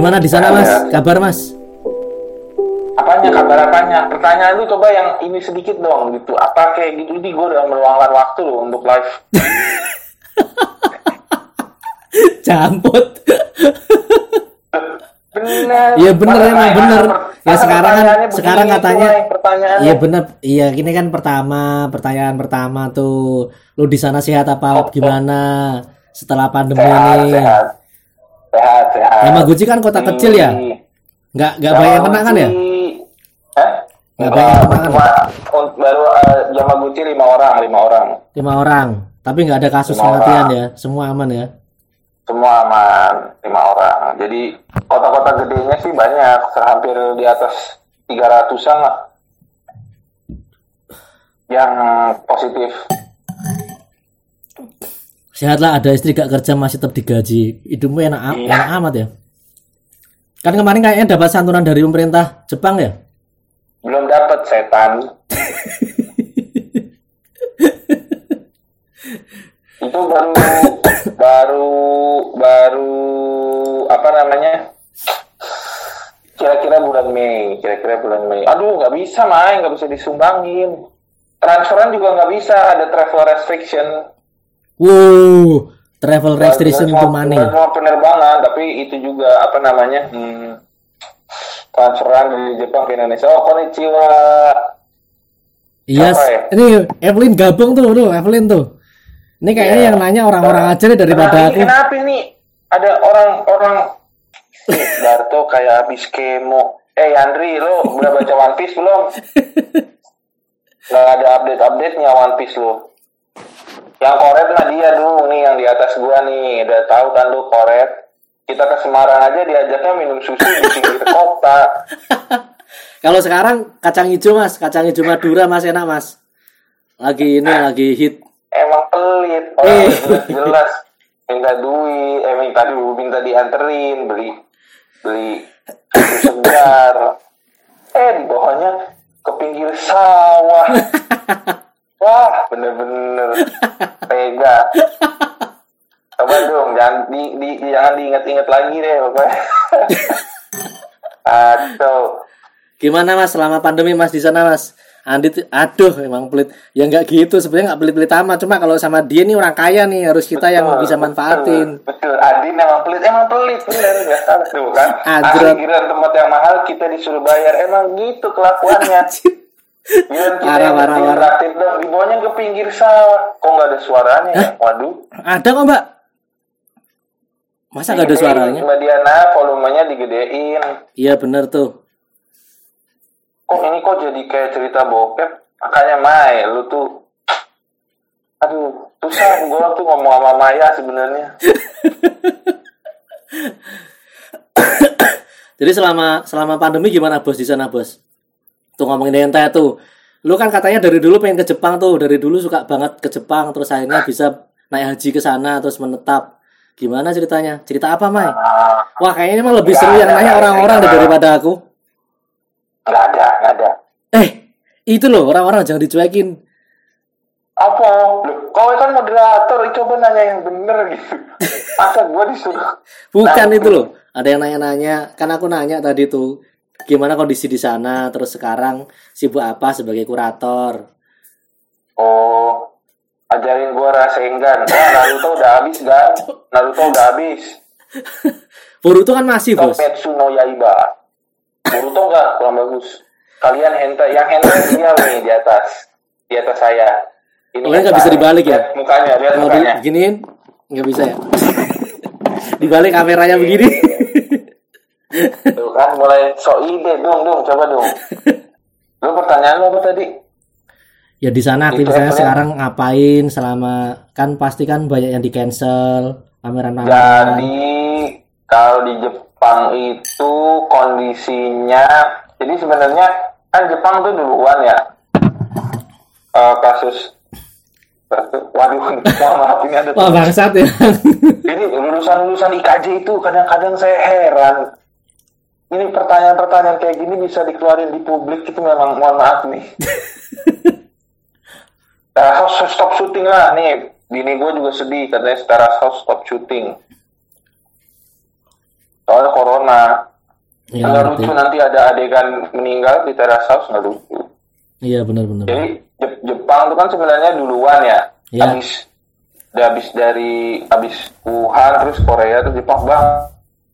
Gimana di sana Mas? Kabar Mas? Apanya kabar apanya? Pertanyaan lu coba yang ini sedikit dong gitu. Apa kayak gitu nih gue udah meluangkan waktu loh untuk live. Camput. Bener. Iya bener emang bener. Ya sekarang kan sekarang katanya. Iya bener. Iya gini kan pertama pertanyaan pertama tuh. Lu di sana sehat apa oh. gimana setelah pandemi sehat, ini? sehat. Sehat, sehat. Yamaguchi kan kota kecil ya? Nggak nggak banyak yang kena kan ya? Hah? Nggak banyak yang kena kan? Cuma baru uh, Yamaguchi lima orang, lima orang. Lima orang. Tapi nggak ada kasus kematian ya. Semua aman ya. Semua aman, lima orang. Jadi kota-kota gedenya sih banyak, hampir di atas 300-an lah. Yang positif. Sehatlah ada istri gak kerja masih tetap digaji. Hidupmu enak, Iya. enak amat ya. Kan kemarin kayaknya dapat santunan dari pemerintah Jepang ya? Belum dapat setan. itu baru baru baru apa namanya kira-kira bulan Mei kira-kira bulan Mei aduh nggak bisa main nggak bisa disumbangin transferan juga nggak bisa ada travel restriction Wow, travel restriction semua- money. semua penerbangan tapi itu juga apa namanya hmm, transferan dari Jepang ke Indonesia oh konnichiwa Iya, Siapa ya? ini Evelyn gabung tuh, tuh Evelyn tuh. Ini kayaknya Iya. yang nanya orang-orang aja deh daripada Kenapa- aku. Kenapa ini ada orang-orang Eh, Darto kayak habis kemo. Eh Andri, lo udah baca One Piece belum? Gak ada update-update-nya One Piece lo. Yang koret mah dia dulu nih yang di atas gua nih. Udah tahu kan lu koret. Kita ke Semarang aja diajaknya minum susu di pinggir kota. Kalau sekarang kacang hijau mas, kacang hijau Madura mas enak mas. Lagi ini lagi hit. Emang pelit. Eh. Orang jelas-jelas minta duit, eh minta dulu, minta dianterin, beli beli susu segar. Eh di bawahnya ke pinggir sawah. Wah, bener-bener tega. Coba dong, jangan di, di, jangan diinget-inget lagi deh pokoknya. Atau Gimana mas selama pandemi mas di sana mas? Andit, aduh emang pelit. Ya nggak gitu sebenarnya nggak pelit-pelit amat. Cuma kalau sama dia nih orang kaya nih harus kita yang bisa manfaatin. Betul, betul. Adin emang pelit, emang pelit bener nggak salah tuh kan. Giliran tempat yang mahal kita disuruh bayar, emang gitu kelakuannya. Parah, parah, parah. gratis dong, di bawahnya ke pinggir sawah, kok nggak ada suaranya? ya? Waduh. Ada kok mbak? Masa nggak ada suaranya? Mbak Diana, volumenya digedein. Iya bener tuh. Kok ini kok jadi kayak cerita bokep? Makanya Mai, lu tuh Aduh, susah gua tuh ngomong sama Maya sebenarnya. Jadi selama selama pandemi gimana bos di sana bos? Tuh ngomongin ente tuh. Lu kan katanya dari dulu pengen ke Jepang tuh, dari dulu suka banget ke Jepang, terus akhirnya bisa naik haji ke sana, terus menetap. Gimana ceritanya? Cerita apa, Mai? Ah, Wah, kayaknya emang lebih seru yang nanya orang-orang daripada aku. nggak ada, nggak ada. Eh, itu loh orang-orang jangan dicuekin. Apa? Loh, kau kan moderator, coba nanya yang bener gitu. Masa gua disuruh? Bukan Nah, itu loh. Ada yang nanya-nanya. Kan aku nanya tadi tuh, gimana kondisi di sana, terus sekarang sibuk apa sebagai kurator? Oh, ajarin gua Rasengan. Wah, Naruto udah habis kan? Naruto udah habis. Boruto kan masih, Bos. Tometsu no Yaiba. Boruto enggak, kurang bagus. Kalian hentai, yang hentai dia nih di atas. Di atas saya. Ini Oh, nggak bisa dibalik ya? Lihat mukanya, lihat mukanya. diginiin nggak bisa ya. Dibalik kameranya begini. Tuh kan mulai so ide dong dong coba dong. Lu pertanyaan lu apa tadi? ya di sana aktivitasnya ya? sekarang ngapain selama kan pasti kan banyak yang di cancel pameran-pameran. Jadi kalau di Jepang itu kondisinya jadi sebenarnya kan Jepang tuh duluan ya Eh, kasus waduh maaf ini ada Wah bangsat ya. ini lulusan-lulusan IKJ itu kadang-kadang saya heran ini pertanyaan-pertanyaan kayak gini bisa dikeluarin di publik itu memang mohon maaf nih Nah, harus stop syuting lah nih. Bini gue juga sedih katanya secara harus stop syuting. Soalnya corona. Iya, nggak lucu nanti ada adegan meninggal di teras house nggak lucu Iya benar-benar. jadi Jep- Jepang itu kan sebenarnya duluan ya habis udah habis dari habis Wuhan terus Korea terus Jepang bang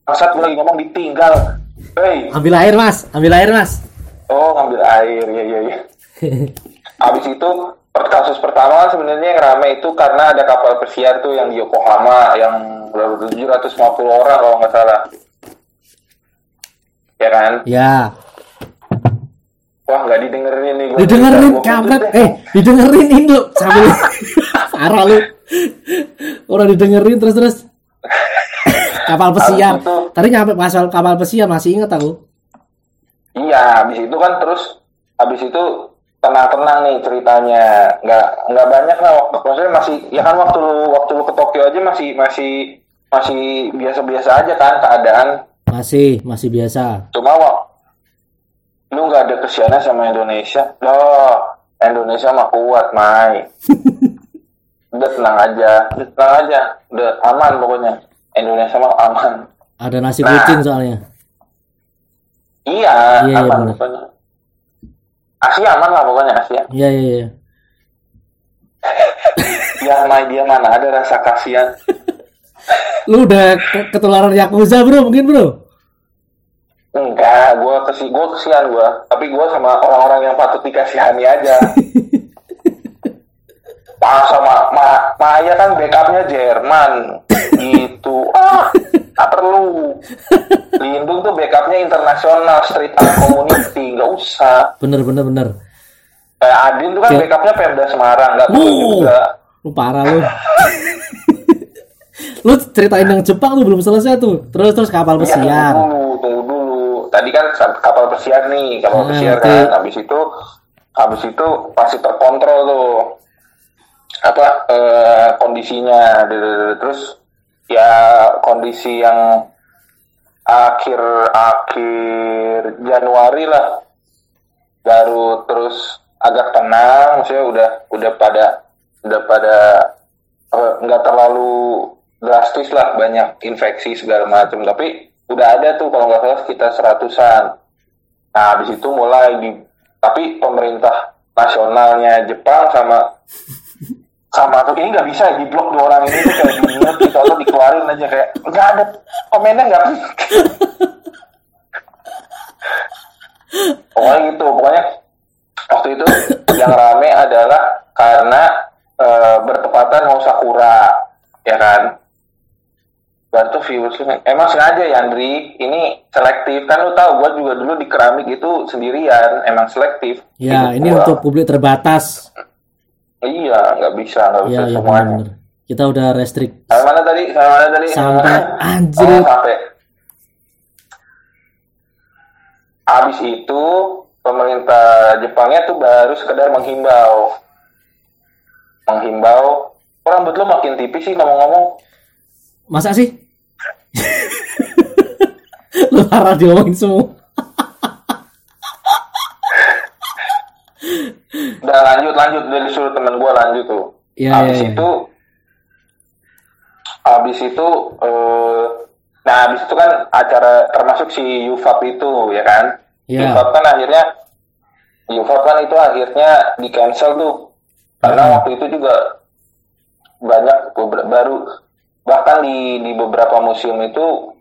gue lagi ngomong ditinggal Hei Ambil air mas, ambil air mas. Oh ngambil air ya ya ya Habis itu kasus pertama sebenarnya yang rame itu karena ada kapal pesiar tuh yang di Yokohama yang berapa 750 orang kalau nggak salah. Ya kan? ya, Wah nggak didengerin nih. gua. didengerin kampret. Eh, didengerin Indo sambil parah lu. Orang didengerin terus terus. kapal pesiar. Itu- Tadi nyampe pasal kapal pesiar masih inget aku. Iya, habis itu kan terus habis itu tenang-tenang nih ceritanya. Nggak nggak banyak lah waktu maksudnya masih ya kan waktu lu waktu lu ke Tokyo aja masih masih masih biasa-biasa aja kan keadaan. Masih, masih biasa. Cuma wak, lu nggak ada kesianan sama Indonesia. Loh, Indonesia mah kuat, Mai. Udah tenang aja, udah tenang aja, udah aman pokoknya. Indonesia mah aman. Ada nasi Nah. kucing soalnya. Iya, Iya, iya, aman bener. pokoknya. Asia aman lah pokoknya Asia. Iya, iya, iya. Ya, Mai dia mana ada rasa kasihan. Lu udah ke- ketularan Yakuza, Bro, mungkin, Bro? Enggak, gua kesi gua kesian gua, tapi gua sama orang-orang yang patut dikasihani aja. Pak sama Ma, Maya kan backupnya Jerman gitu. Ah, tak perlu. Lindung tuh backupnya internasional street art community, nggak usah. Bener, bener, bener. Kayak Adin tuh kan backupnya Pemda Semarang, nggak perlu Wow. juga. Lu parah lu. lu ceritain yang Jepang tuh belum selesai tuh. Terus terus kapal Iya, pesiar. tunggu dulu, tunggu dulu. Tadi kan kapal pesiar nih, kapal Ah, pesiar kan. Habis itu, habis itu masih terkontrol tuh apa eh, kondisinya. Terus ya kondisi yang akhir akhir Januari lah. Baru terus agak tenang, maksudnya udah udah pada udah pada apa, nggak terlalu drastis lah banyak infeksi segala macam tapi udah ada tuh kalau nggak salah sekitar seratusan. Nah habis itu mulai di tapi pemerintah nasionalnya Jepang sama sama tuh ini nggak bisa di blok dua orang ini tuh kayak di mute gitu atau dikeluarin aja kayak nggak ada komennya nggak pokoknya gitu pokoknya waktu itu yang rame adalah karena eh, bertepatan mau sakura ya kan? Baru virusnya emang sengaja ya Andri? Ini selektif. Kan lu tahu gua juga dulu di keramik itu sendirian emang selektif. Ya, ini gua. untuk publik terbatas. Iya nggak bisa nggak bisa Iya, iya semuanya benar. Kita udah restrik. sampai mana tadi sampai mana tadi Sampai anjir. oh, sampai habis itu pemerintah Jepangnya tuh baru sekedar menghimbau menghimbau oh, rambut lu makin tipis sih ngomong-ngomong Masa sih? lu parah diomongin semua. udah lanjut dari suruh temen gua lanjut tuh Iya, habis iya, iya. itu habis itu eh, nah habis itu kan acara termasuk si UFAP itu ya kan Iya. UFAP kan akhirnya UFAP kan itu akhirnya di cancel tuh karena Hmm. waktu itu juga banyak baru bahkan di di beberapa museum itu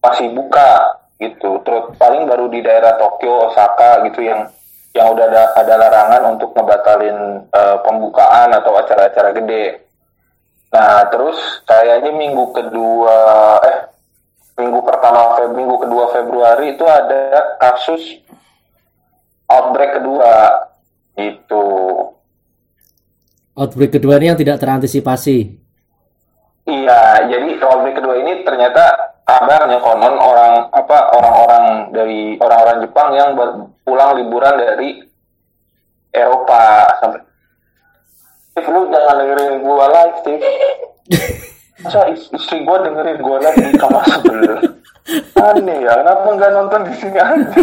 masih buka gitu terus paling baru di daerah Tokyo Osaka gitu yang yang udah ada ada larangan untuk ngebatalin eh, pembukaan atau acara-acara gede nah terus kayaknya minggu kedua eh minggu pertama Feb minggu kedua Februari itu ada kasus outbreak kedua gitu Outbreak kedua ini yang tidak terantisipasi. Iya, jadi outbreak kedua ini ternyata kabarnya konon orang apa orang-orang dari orang-orang Jepang yang pulang liburan dari Eropa sampai Steve, lu jangan dengerin gua live, Steve. Masa is- istri gua dengerin gua live di kamar sebelah? Aneh ya, kenapa nggak nonton di sini aja?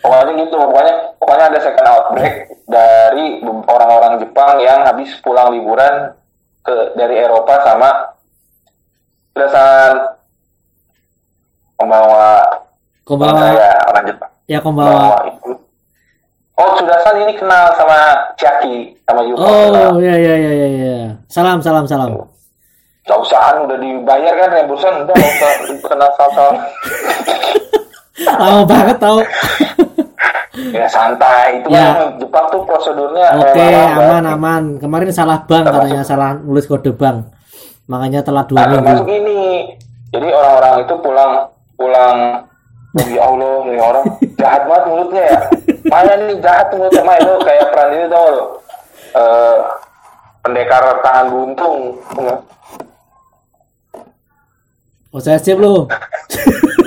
pokoknya gitu, pokoknya pokoknya ada second outbreak dari orang-orang Jepang yang habis pulang liburan ke dari Eropa sama berdasarkan Pembawa Kombawa. saya orang Jepang. Ya kombawa. Oh, Sudasan ini kenal sama Chiaki sama Yuko. Oh, ya ya ya ya ya. Salam salam salam. Gak usahan udah dibayar kan rembursan udah gak usah kenal sama Lama banget tau. Ya santai itu Ya. kan Jepang tuh prosedurnya Oke, memang lambat. aman aman. Kemarin salah bank katanya salah nulis kode bank. Makanya telat dua Nah, termasuk minggu. ini. Jadi orang-orang itu pulang pulang ya Allah, nih orang jahat banget mulutnya ya. Maya nih jahat mulutnya, Maya lo kayak peran ini tau lo. Eh, pendekar tangan buntung. Oh, saya sip lu.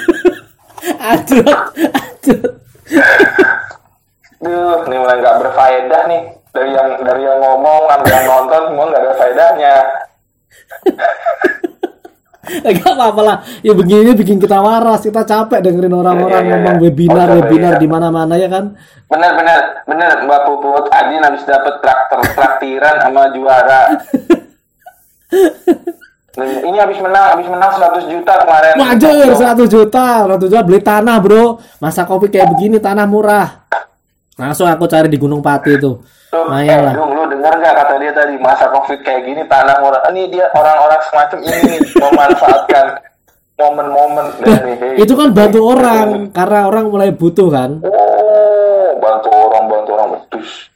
aduh, aduh. Duh, ini mulai nggak berfaedah nih. Dari yang dari yang ngomong sampai yang nonton semua nggak ada faedahnya. Enggak apa-apa lah. Ya begini bikin kita waras. Kita capek dengerin orang-orang iya, iya. ngomong webinar, Oh, webinar iya. di mana-mana ya kan. Bener bener bener Mbak Puput Adin habis dapet traktor traktiran sama juara. Ini habis menang habis menang 100 juta kemarin. Wajar 100 juta, 100 juta beli tanah, Bro. Masa kopi kayak begini tanah murah. Langsung aku cari di Gunung Pati itu. Lumayan eh, lah. Dung, lu denger gak kata dia tadi masa covid kayak gini tanah murah. Ini dia orang-orang semacam ini memanfaatkan momen-momen dari Itu kan bantu orang karena orang mulai butuh kan. Oh, bantu orang, bantu orang betus.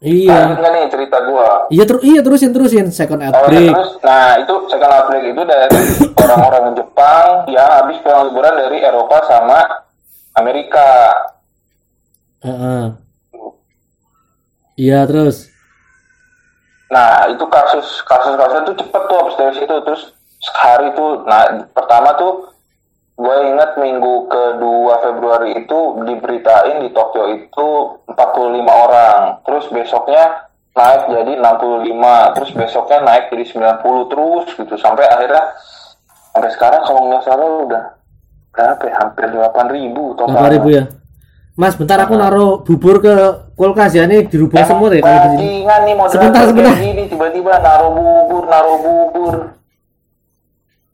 Iya. Nggak nih cerita gua? Iya terus iya terusin terusin second Oh, outbreak. terus, nah itu second outbreak itu dari orang-orang Jepang yang habis pulang liburan dari Eropa sama Amerika. Heeh. Iya terus. Nah itu kasus kasus kasus itu cepet tuh habis dari situ. Terus sehari tuh nah pertama tuh gue inget minggu kedua Februari itu diberitain di Tokyo itu 45 orang. Terus besoknya naik jadi 65 terus besoknya naik jadi 90 terus gitu sampai akhirnya sampai sekarang kalau nggak salah udah berapa ya? Hampir 8 ribu total 8000 ya. Mas, bentar aku naruh bubur ke kulkas ya nih dirubah semua deh kalau di sini. bajingan nih moderator Sebentar, sebentar. gini tiba-tiba naruh bubur naruh bubur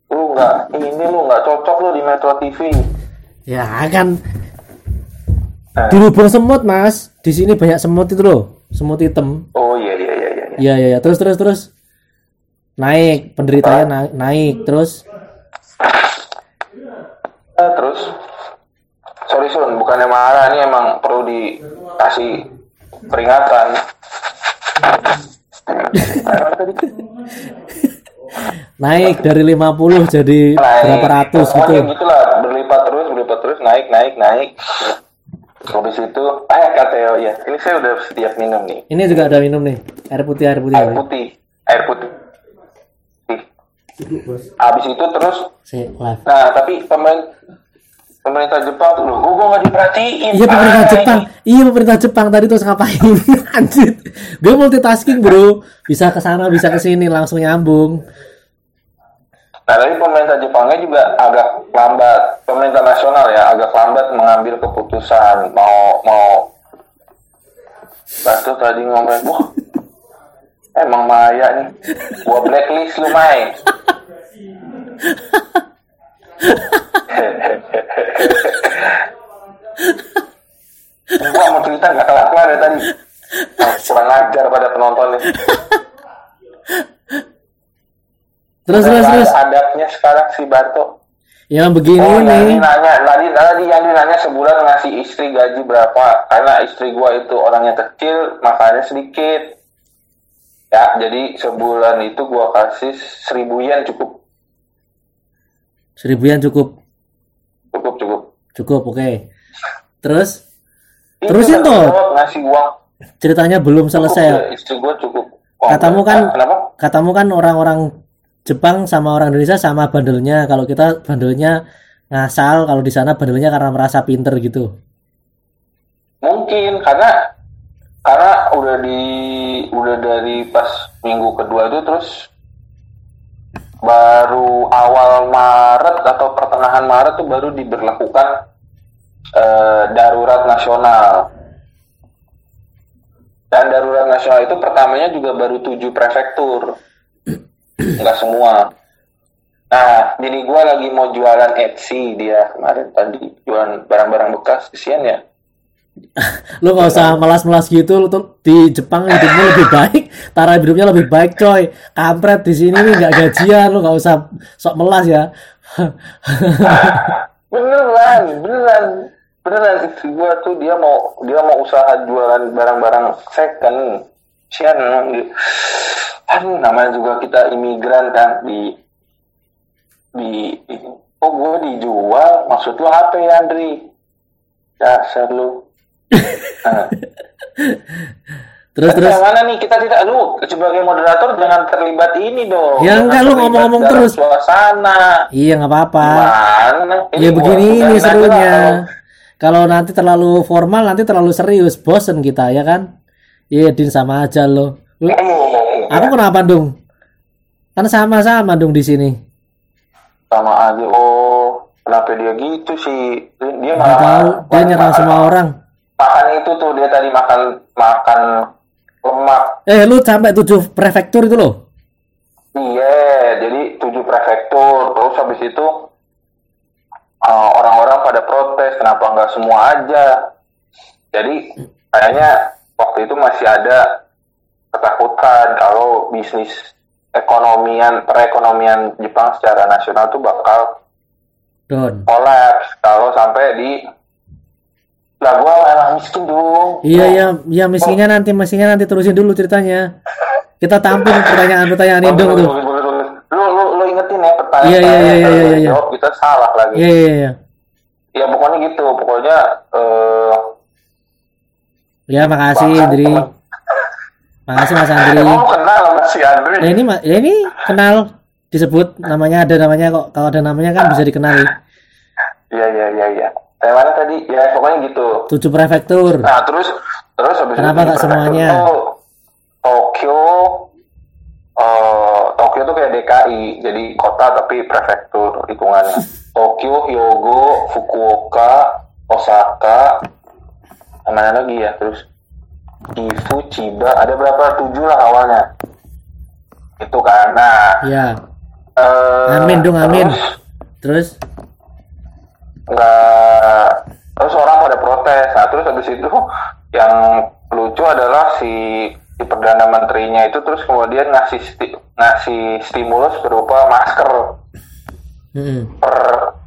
lu nggak ini lu nggak cocok lu di Metro TV Ya kan Nah. dirubah semut, Mas. Di sini banyak semut itu loh. Semut hitam. oh iya iya iya iya Iya iya iya. Terus terus terus. Naik, penderitanya naik, naik terus. Eh, terus sorry Sun bukannya marah ini emang perlu dikasih peringatan? Naik dari 50 jadi berapa ratus gitu. Gitu lah berlipat terus berlipat terus naik naik naik habis itu eh kata ya ini saya udah setiap minum nih Ini juga ada minum nih. Air putih, air putih. air putih air putih habis itu terus nah tapi pemerintah pemerintah Jepang tuh loh gue nggak diperhatiin Iya pemerintah Ah, Jepang. Iya pemerintah Jepang tadi terus ngapain? Anjir. Gue multitasking, Bro. Bisa ke sana, bisa ke sini langsung nyambung. Nah, tapi pemerintah Jepangnya juga agak lambat, pemerintah nasional ya agak lambat mengambil keputusan mau mau. Batu tadi ngomong, wah, emang Maya nih, gua blacklist lu Mai. gua mau cerita nggak kelar kelar ya tadi. Kurang ajar pada penontonnya. Terus terus terus. ada adabnya sekarang si Barto. Ya begini Oh, nih. Nanya, tadi tadi Yandi nanya sebulan ngasih istri gaji berapa? Karena istri gua itu orangnya kecil, makanya sedikit. Ya, jadi sebulan itu gua kasih seribu yen cukup, Seribuan cukup. cukup cukup. Cukup, oke. Terus Itu Terusin tuh. jawab ngasih uang. ceritanya belum Cukup selesai. ya, istri gua cukup. Oh, Katamu kan- ah, kenapa? Katamu kan orang-orang Jepang sama orang Indonesia sama bandelnya. Kalau kita bandelnya ngasal, kalau di sana bandelnya karena merasa pinter gitu. Mungkin karena karena udah di udah dari pas minggu kedua itu terus baru awal Maret atau pertengahan Maret tuh baru diberlakukan eh, darurat nasional. Dan darurat nasional itu pertamanya juga baru tujuh prefektur, nggak semua. Nah, jadi gua lagi mau jualan Etsy dia kemarin tadi jualan barang-barang bekas, kesian ya. Lu nggak usah melas-melas gitu, lu tuh di Jepang hidupnya lebih baik, taraf hidupnya lebih baik, coy. Kampret di sini nih nggak gajian, lu nggak usah sok melas ya. beneran, beneran, beneran itu gua tuh dia mau dia mau usaha jualan barang-barang second. Dia. Aduh, namanya juga kita imigran kan di di oh gue dijual maksud lu apa ya Andri dasar lu nah. Terus Tapi terus. yang mana nih kita tidak lu sebagai moderator jangan terlibat ini dong Ya, enggak, lu ngomong-ngomong terus. suasana Iya nggak apa-apa. Ya begini ini serunya. Kalau nanti terlalu formal nanti terlalu serius, bosen kita ya kan? Iya Din sama aja lo. Lu- kalau- Aku kenapa dong? Kan sama-sama dong di sini. sama aja oh kenapa dia gitu sih dia Nggak tahu, dia nyerang semua orang. Makan itu tuh dia tadi makan makan lemak Eh lu sampai tujuh prefektur itu loh. Iya, jadi tujuh prefektur. Terus habis itu uh, orang-orang pada protes, kenapa nggak semua aja? Jadi kayaknya waktu itu masih ada ketakutan kalau bisnis ekonomian perekonomian Jepang secara nasional tuh bakal Don. kolaps kalau sampai di lah gua emang miskin dong. Iya iya iya miskinnya nanti miskinnya nanti terusin dulu ceritanya. Kita tampung pertanyaan-pertanyaan Indung tuh. Lu, lu, lu ingetin ya pertanyaan Iya, iya, iya, iya, iya. jawab kita salah lagi. Iya iya iya. Ya pokoknya gitu, pokoknya eh Ya makasih temen- Makasih Mas Andri. Lu kenal sama si Andri? Ya ini ya ini kenal disebut namanya ada namanya kok kalau ada namanya kan bisa dikenali. Iya iya iya iya. Mana tadi? Ya pokoknya gitu. Tujuh prefektur. Nah terus terus habis Kenapa prefektur semuanya? tuh, Tokyo eh Tokyo tuh kayak DKI, jadi kota tapi prefektur hitungannya. Tokyo, Hyogo, Fukuoka, Osaka, mana lagi ya terus Gifu, Chiba, ada berapa tujuh lah awalnya. Itu kan. Nah, Ya. eh, Amin dong amin. terus Terus nggak terus orang pada protes. Nah terus habis itu yang lucu adalah si si perdana menterinya itu terus kemudian ngasih sti- ngasih stimulus berupa masker. Mm-mm. per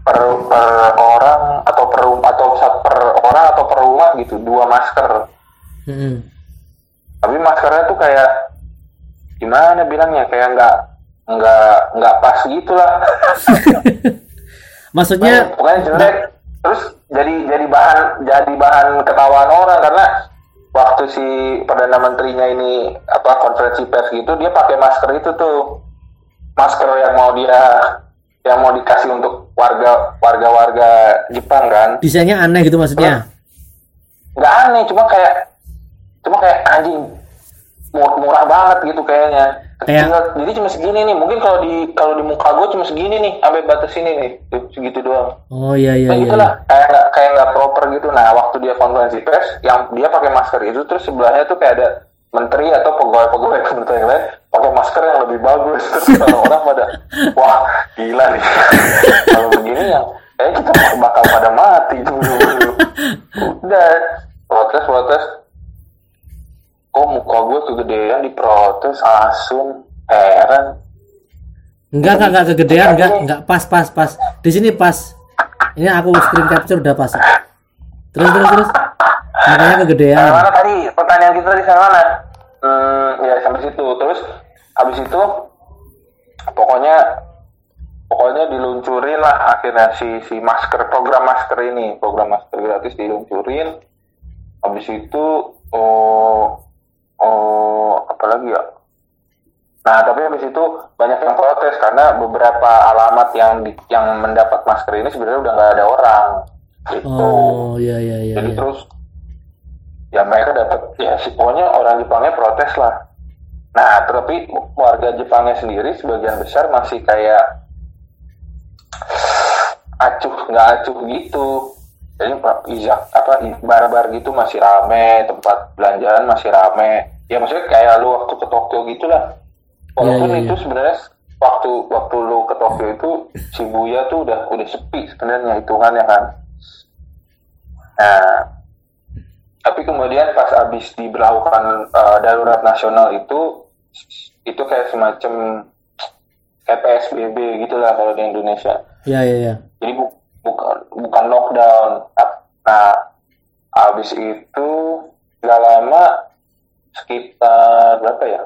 per per orang atau per atau per orang atau per rumah gitu dua masker. Mm-mm. tapi maskernya tuh kayak gimana bilangnya? Kayak nggak nggak nggak pas gitu Maksudnya pokoknya jelek. terus jadi jadi bahan jadi bahan ketawaan orang karena waktu si perdana menterinya ini apa konferensi pers gitu dia pakai masker itu tuh. Masker yang mau dia yang mau dikasih untuk warga warga warga Jepang kan. Desainnya aneh gitu maksudnya. nggak aneh cuma kayak cuma kayak anjing mu- murah banget gitu kayaknya Kayak- jadi cuma segini nih. Mungkin kalau di kalau di muka gue cuma segini nih sampai batas ini nih. Segitu doang. Oh iya iya Nah, iya. gitulah. kayak nggak kayak nggak proper gitu. Nah waktu dia konferensi pers yang dia pakai masker itu terus sebelahnya tuh kayak ada menteri atau pegawai-pegawai kementerian lain pakai masker yang lebih bagus. Terus orang-orang pada wah gila nih. Kalau begini yang kayak kita bakal pada mati dulu udah protes protes kegedean diprotes asun heran Enggak enggak enggak kegedean enggak enggak pas pas pas. Di sini pas. Ini aku screen capture udah pas. Terus terus terus. Makanya kegedean. mana tadi pertanyaan kita di sana mana? Hmm, ya sampai situ. Terus habis itu pokoknya pokoknya diluncurin lah akhirnya si si masker program masker ini program masker gratis diluncurin. Habis itu oh oh apa lagi ya? Nah tapi habis itu banyak yang protes karena beberapa alamat yang di, yang mendapat masker ini sebenarnya udah nggak ada orang. Gitu. Oh iya iya iya. Jadi iya. terus ya mereka dapat ya si pokoknya orang Jepangnya protes lah. Nah tapi warga Jepangnya sendiri sebagian besar masih kayak acuh nggak acuh gitu. Jadi izak apa bar-bar gitu masih rame, tempat belanjaan masih rame. Ya maksudnya kayak lu waktu ke Tokyo gitulah. Walaupun Iya, iya, itu iya. sebenarnya waktu waktu lu ke Tokyo itu Shibuya tuh udah udah sepi sebenarnya hitungannya kan. Nah, tapi kemudian pas habis diberlakukan uh, darurat nasional itu itu kayak semacam kayak PSBB gitulah kalau di Indonesia. Iya iya iya. Jadi bu- bukan bukan lockdown. Nah, habis itu nggak lama sekitar berapa ya?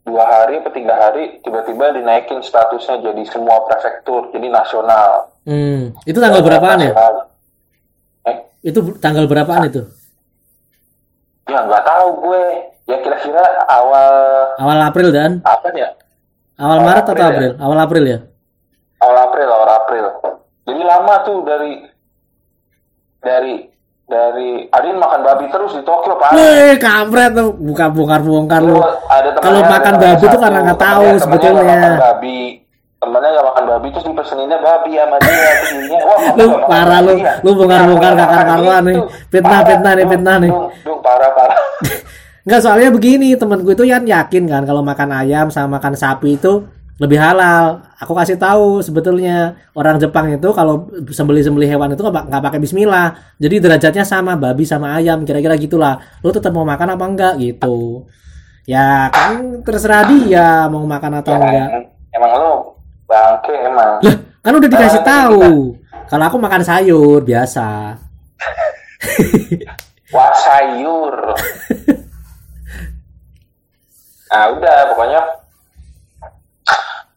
Dua hari atau tiga hari tiba-tiba dinaikin statusnya jadi semua prefektur, jadi nasional. Hmm, itu tanggal berapaan ya? Eh, Itu tanggal berapaan itu? ya nggak tahu gue. Ya kira-kira awal Awal April dan apa ya? awal Awal Maret atau April ya? Awal April ya? awal April awal April jadi lama tuh dari dari dari Adin makan babi terus di Tokyo pak Wih, kampret tuh, buka bongkar bongkar lu. temennya Kalau makan temennya babi tuh karena nggak tahu temennya- temennya sebetulnya. nggak makan babi temennya nggak makan babi terus dipeseninnya babi sama dia terus wah Lu parah lu, babi ya? lu bongkar-bongkar Nah, gak makan karuan nih. Fitnah, fitnah nih, fitnah nih. Dung, parah parah Enggak soalnya begini, temanku itu yang yakin kan kalau makan ayam sama makan sapi itu lebih halal. Aku kasih tahu sebetulnya orang Jepang itu kalau sembelih-sembelih hewan itu nggak pakai bismillah. Jadi derajatnya sama babi sama ayam, kira-kira gitulah. Lu tetap mau makan apa enggak gitu. Ya kan terserah dia mau makan atau enggak. emang lu bangke emang Lah, kan udah dikasih Ah, tahu. Kalau aku makan sayur biasa. Wah sayur. nah udah pokoknya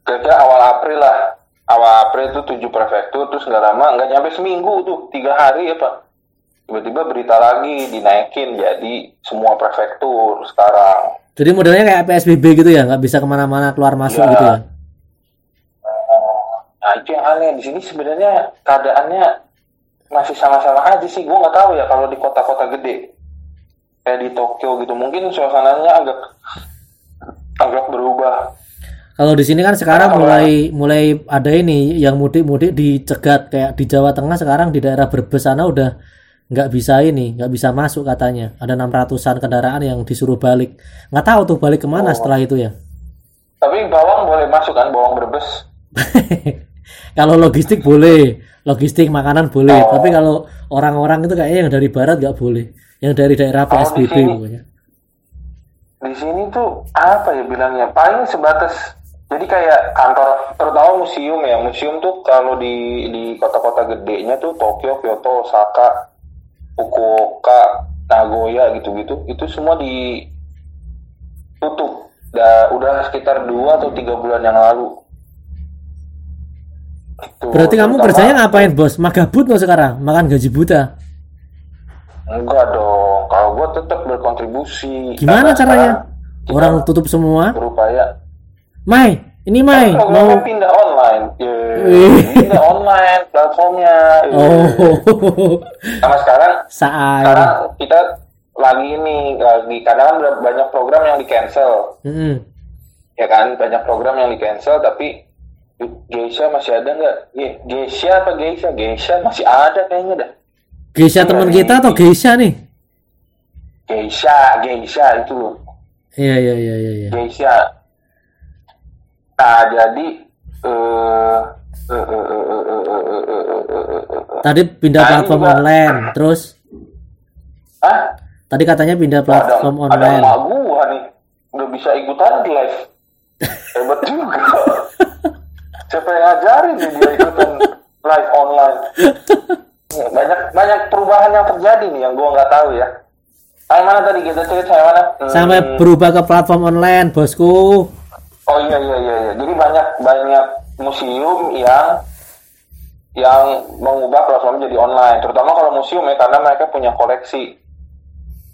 kira awal April lah. Awal April itu tujuh prefektur terus nggak lama nggak nyampe seminggu tuh tiga hari apa. Tiba-tiba berita lagi dinaikin jadi semua prefektur sekarang. Jadi modelnya kayak PSBB gitu ya, nggak bisa ke mana-mana keluar masuk Ya. gitu ya. Nah itu yang aneh di sini sebenarnya keadaannya masih sama-sama aja sih. Gue nggak tahu ya kalau di kota-kota gede kayak di Tokyo gitu mungkin suasananya agak agak berubah. Kalau di sini kan sekarang mulai mulai ada ini yang mudik-mudik dicegat kayak di Jawa Tengah sekarang di daerah Brebes sana udah nggak bisa ini, nggak bisa masuk katanya. Ada 600-an kendaraan yang disuruh balik. Nggak tahu tuh balik ke mana Oh. setelah itu ya. Tapi bawang boleh masuk kan bawang Brebes? kalau logistik boleh, logistik makanan boleh. Oh. Tapi kalau orang-orang itu kayaknya yang dari barat nggak boleh. Yang dari daerah Oh, PSBB sini. pokoknya. Di sini tuh apa ya bilangnya? Paling sebatas jadi kayak kantor terutama museum ya. Museum tuh kalau di di kota-kota gedenya tuh Tokyo, Kyoto, Osaka, Fukuoka, Nagoya gitu-gitu. Itu semua ditutup. Udah, udah sekitar dua atau tiga bulan yang lalu. Gitu. Berarti kamu Terutama- kerjanya ngapain, Bos? Magabut no sekarang? Makan gaji buta. Enggak dong. Kalau gue tetap berkontribusi. Gimana caranya? Orang tutup semua. berupaya Mai, ini Mai Kan mau pindah online. Yeay, Wih. pindah online platformnya. Yeay. Oh, Sama sekarang, saat. sekarang kita lagi ini lagi karena kan banyak program yang di cancel, Mm-mm. ya kan banyak program yang di cancel tapi Geisha masih ada nggak? Ge- Geisha apa Geisha? Geisha masih ada kayaknya dah. Geisha teman kita atau Geisha nih? Geisha, Geisha itu. Iya iya iya iya. iya. Geisha. Nah, jadi Tadi pindah platform online, terus? Hah? Tadi katanya pindah platform ada, online. Ada gua nih, udah bisa ikutan live. Hebat juga. Siapa yang ngajarin dia, ikutan live online? Banyak banyak perubahan yang terjadi nih yang gua nggak tahu ya. Kayak mana tadi kita cerita yang mana? Hmm. Sampai berubah ke platform online, bosku oh iya iya iya iya. jadi banyak banyak museum yang yang mengubah platform jadi online terutama kalau museum ya karena mereka punya koleksi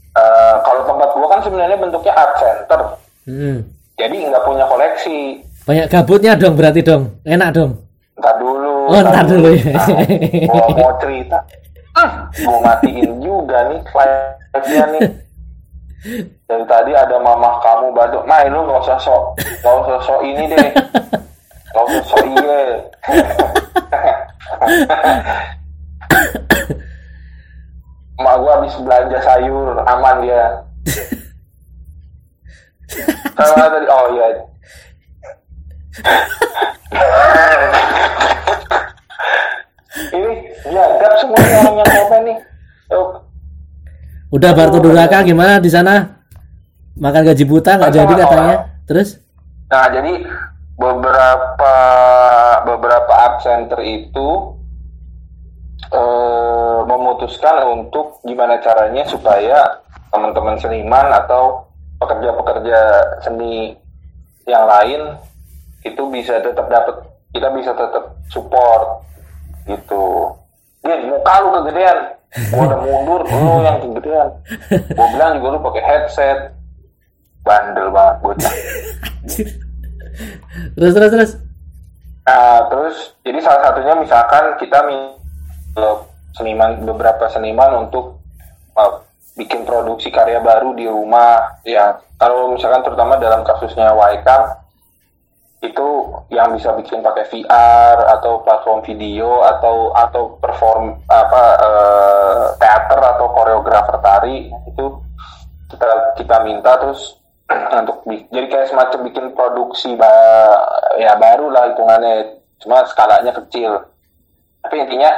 Eh, kalau tempat gua kan sebenarnya bentuknya art center Mm. jadi nggak punya koleksi Banyak gabutnya dong berarti dong. Enak dong. ntar dulu Oh, ntar dulu ya. Nah, gua mau cerita ah, gua matiin juga nih live-nya nih dari tadi ada mamah kamu badut nah lu nggak usah sok nggak usah sok ini deh. Nggak usah sok iye Mak gua habis belanja sayur aman dia. Sama tadi oh iya. Ini biadab semua nih orang yang komen nih. Udah Barto Duraka gimana di sana? Makan gaji buta nggak jadi katanya. Terus? Nah, jadi beberapa beberapa absenter itu eh, memutuskan untuk gimana caranya supaya teman-teman seniman atau pekerja-pekerja seni yang lain itu bisa tetap dapat kita bisa tetap support gitu. Din, muka lu kegedean. Gua udah mundur, lu yang kegedean. Gua bilang juga lu pakai headset. Bandel banget bocah. terus terus terus. Nah, terus jadi salah satunya misalkan kita eh, seniman beberapa seniman untuk eh, bikin produksi karya baru di rumah ya kalau misalkan terutama dalam kasusnya Waikam itu yang bisa bikin pakai VR atau platform video atau atau perform apa eh, teater atau koreografer tari itu kita kita minta terus untuk jadi kayak semacam bikin produksi ba- ya baru lah hitungannya cuma skalanya kecil tapi intinya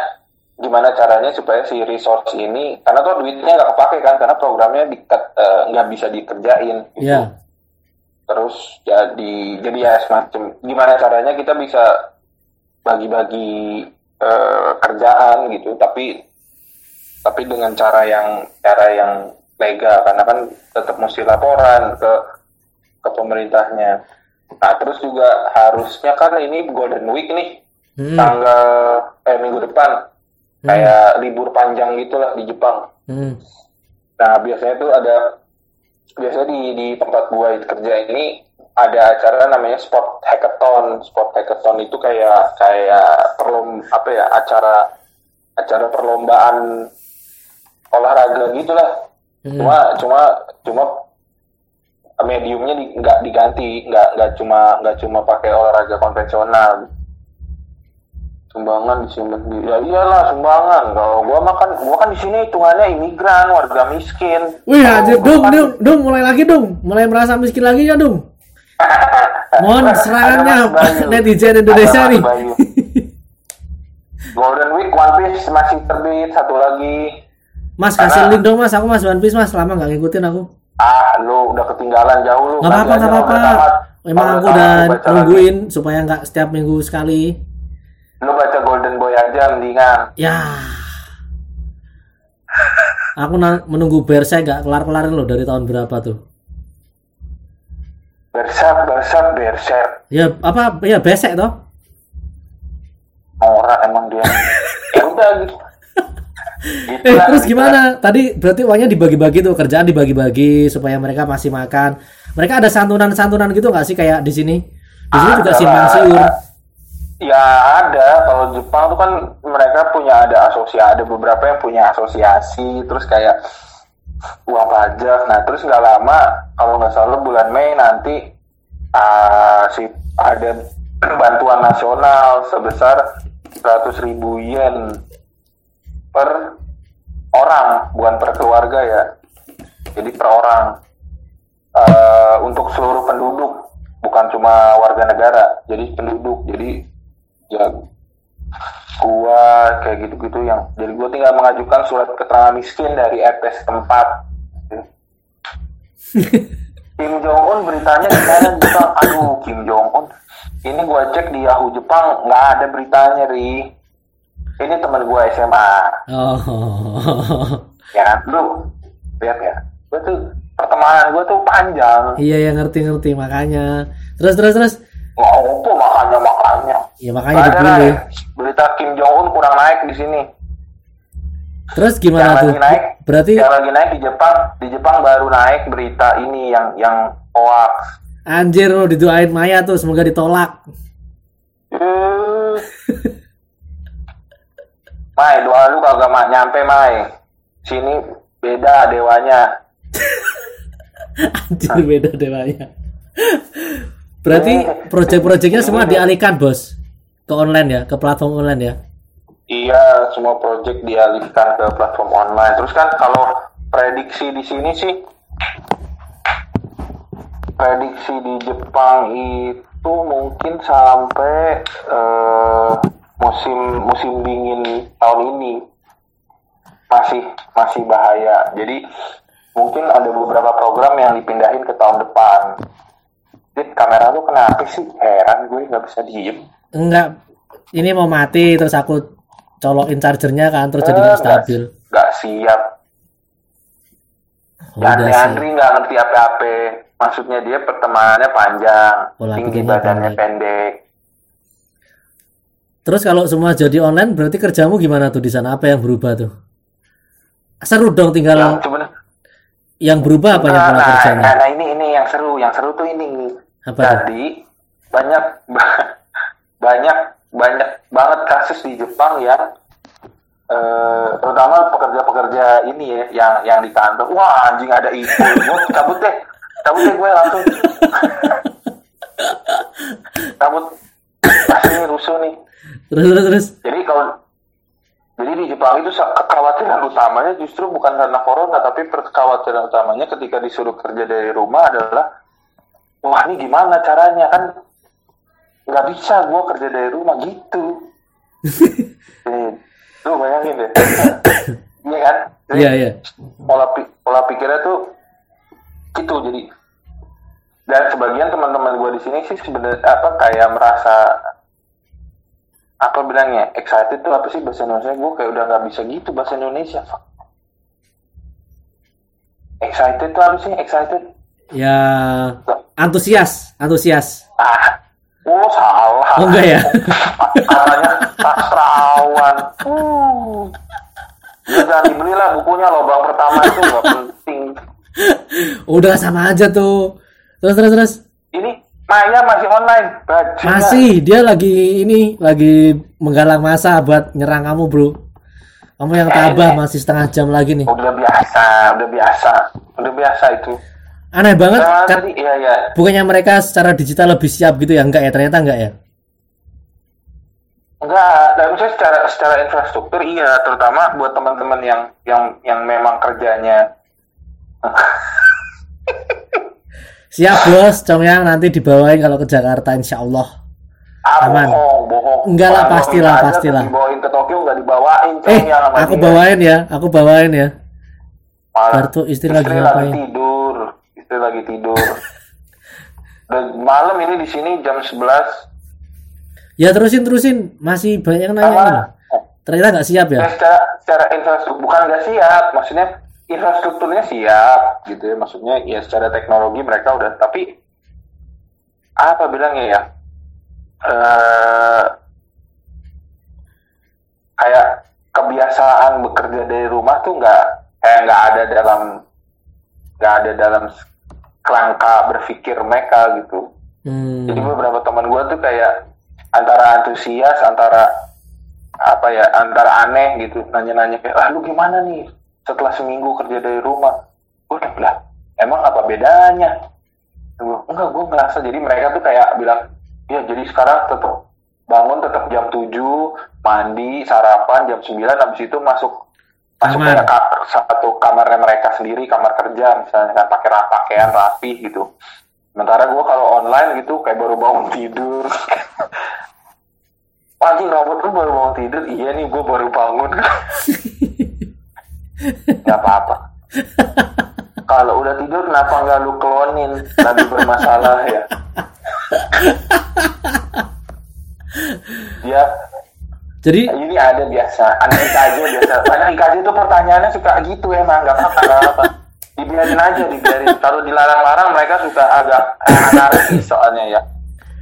gimana caranya supaya si resource ini karena tuh duitnya nggak kepake kan karena programnya eh, nggak bisa dikerjain gitu Ya. Terus jadi jadi ya semacam gimana caranya kita bisa bagi-bagi eh, kerjaan gitu. Tapi tapi dengan cara yang cara yang legal. Karena kan tetap mesti laporan ke ke pemerintahnya. Nah terus juga harusnya kan ini golden week nih. Hmm. tanggal eh minggu depan. Kayak libur panjang gitulah di Jepang. Hmm. Nah, biasanya tuh ada biasanya di di tempat gua kerja ini ada acara namanya sport hackathon. Sport hackathon itu kayak kayak perlom apa ya acara acara perlombaan olahraga gitulah. Hmm. Cuma cuma cuma mediumnya di- nggak diganti, nggak nggak cuma nggak cuma pakai olahraga konvensional. Sumbangan di ya iyalah sumbangan. Kalau gua makan gua kan di sini hitungannya imigran, warga miskin. Wih, anjir, gua dong, dong, dong, mulai lagi dong, mulai merasa miskin lagi ya dong. Mohon serangannya netizen Indonesia nih. Golden Week One Piece masih terbit satu lagi. Mas kasih link dong mas, aku mas One Piece mas, lama nggak ngikutin aku. Ah, lu udah ketinggalan jauh lu. Nggak apa-apa, nggak apa-apa. Emang aku udah lagi. nungguin supaya nggak setiap minggu sekali. Lu baca Golden Boy aja mendingan. Ya. Aku menunggu Berserk nggak kelar-kelar loh dari tahun berapa tuh? Berserk, berserk, berserk. Ya apa? Ya besek toh? Norak emang dia. ya udah gitu. Gitu Eh lah, terus gitu gimana? Tadi berarti uangnya dibagi-bagi tuh kerjaan dibagi-bagi supaya mereka masih makan. Mereka ada santunan-santunan gitu nggak sih kayak di sini? Di sini juga simpang siur. Ya ada, kalau Jepang tuh kan mereka punya ada asosiasi, ada beberapa yang punya asosiasi, terus kayak uang pajak. Nah terus nggak lama, kalau nggak salah bulan Mei nanti ah, si ada bantuan nasional sebesar 100 ribu yen per orang, bukan per keluarga ya. Jadi per orang eh, untuk seluruh penduduk, bukan cuma warga negara. Jadi penduduk. Jadi ya gua kayak gitu-gitu yang jadi gua tinggal mengajukan surat keterangan miskin dari RT setempat. Kim Jong Un beritanya gimana Jepang? Aduh, Kim Jong Un. Ini gua cek di Yahoo Jepang nggak ada beritanya, Ri. Ini teman gua SMA. Oh. Ya kan? Lu lihat ya. Gua tuh pertemanan gua tuh panjang. iya ya ngerti-ngerti makanya. Terus terus terus. Nggak apa makanya makanya. Ya makanya dipilih. Berita Kim Jong Un kurang naik di sini. Terus Yang gimana tuh? lagi naik, Berarti yang lagi naik di Jepang, di Jepang baru naik berita ini yang yang hoax. anjir lo didoain Maya tuh semoga ditolak. Eh. Mai, doa lu kagak mak nyampe Mai. Sini beda dewanya. Anjir beda dewanya. Berarti proyek-proyeknya semua dialihkan bos ke online ya, ke platform online ya. Iya, semua project dialihkan ke platform online. Terus kan kalau prediksi di sini sih prediksi di Jepang itu mungkin sampai eh, musim musim dingin tahun ini masih masih bahaya. Jadi mungkin ada beberapa program yang dipindahin ke tahun depan. Jadi kamera lu kenapa sih? Heran gue nggak bisa diem. Enggak, ini mau mati terus aku colokin chargernya kan terus jadi Eh, nggak nggak- stabil. Nggak siap. Oh, sih. Andri nggak ngerti apa-apa. Maksudnya dia pertemanannya panjang, Pola tinggi pikirnya badannya pendek. pendek. Terus kalau semua jadi online berarti kerjamu gimana tuh di sana? Apa yang berubah tuh? Seru dong tinggal Yang yang, berubah apa yang pola nah, kerjanya? nah, nah, ini ini yang seru, yang seru tuh ini. Apa tuh? Jadi banyak banyak banyak banget kasus di Jepang yang eh, terutama pekerja-pekerja ini ya yang yang di kantor. Wah anjing ada itu, gue cabut deh, cabut deh gue langsung. cabut, ini rusuh nih. Terus terus terus. Jadi kalau jadi di Jepang itu kekhawatiran utamanya justru bukan karena corona, tapi kekhawatiran utamanya ketika disuruh kerja dari rumah adalah wah ini gimana caranya kan nggak bisa gua kerja dari rumah gitu. Jadi, lu bayangin deh, iya kan? Iya iya. pola pola pikirnya tuh gitu jadi dan sebagian teman-teman gue di sini sih sebenarnya apa kayak merasa apa bilangnya excited tuh apa sih bahasa Indonesia gue kayak udah nggak bisa gitu bahasa Indonesia fuck. excited tuh apa sih excited Ya antusias, antusias. ah oh salah Oh enggak ya? Arahnya sastrawan uh. Ya, jangan dibelilah bukunya lobang pertama itu nggak penting Udah sama aja tuh. Terus terus terus. ini Maya masih online bajingan. Masih dia lagi ini lagi menggalang masa buat nyerang kamu, Bro. Kamu yang tabah masih setengah jam lagi nih. udah biasa udah biasa udah biasa itu Aneh banget nah, kan tadi iya ya bukannya mereka secara digital lebih siap gitu ya? Enggak ya? Ternyata enggak ya? enggak dan saya secara secara infrastruktur iya terutama buat teman-teman yang yang yang memang kerjanya Siap, Bos. Cong yang nanti dibawain kalau ke Jakarta insya Allah. ah, Aman. bohong bohong Enggak lah, pastilah, pastilah. dibawain ke Tokyo nggak dibawain Eh, Cong, sama aku dia. bawain ya. Aku bawain ya. Bartu, istri lagi lagi ngapain? tidur istri lagi tidur. Dan malam ini di sini jam 11 Ya terusin terusin. Masih banyak yang nanya ini. Ternyata nggak siap ya? Ya, secara secara infrastruktur bukan nggak siap, maksudnya infrastrukturnya siap gitu ya, maksudnya ya secara teknologi mereka udah. Tapi apa bilangnya ya? Eh kayak kebiasaan bekerja dari rumah tuh nggak kayak nggak ada dalam nggak ada dalam kerangka berpikir mereka gitu. Hmm. Jadi beberapa teman gue tuh kayak antara antusias, antara apa ya, antara aneh gitu, nanya-nanya kayak, ah lu gimana nih setelah seminggu kerja dari rumah? Udah bilang, emang apa bedanya? Gua, Enggak, gue ngerasa jadi mereka tuh kayak bilang, ya jadi sekarang tetap bangun tetap jam 7, mandi, sarapan jam 9, habis itu masuk Kamar. satu kamarnya mereka sendiri, kamar kerja misalnya kan pakai pakaian rapi gitu. Sementara gue kalau online gitu kayak baru bangun tidur. Anjing rambut lu baru bangun tidur? Iya nih gue baru bangun. Gak apa-apa. Kalau udah tidur kenapa nggak lu klonin? Lagi bermasalah ya. Ya, Jadi ini ada biasa. Anak IKJ biasa. Anak IKJ itu pertanyaannya suka gitu emang. Gak apa-apa, gak apa. Dibiarin aja, dibiarin. Kalau dilarang-larang mereka suka agak eh, anarkis soalnya ya.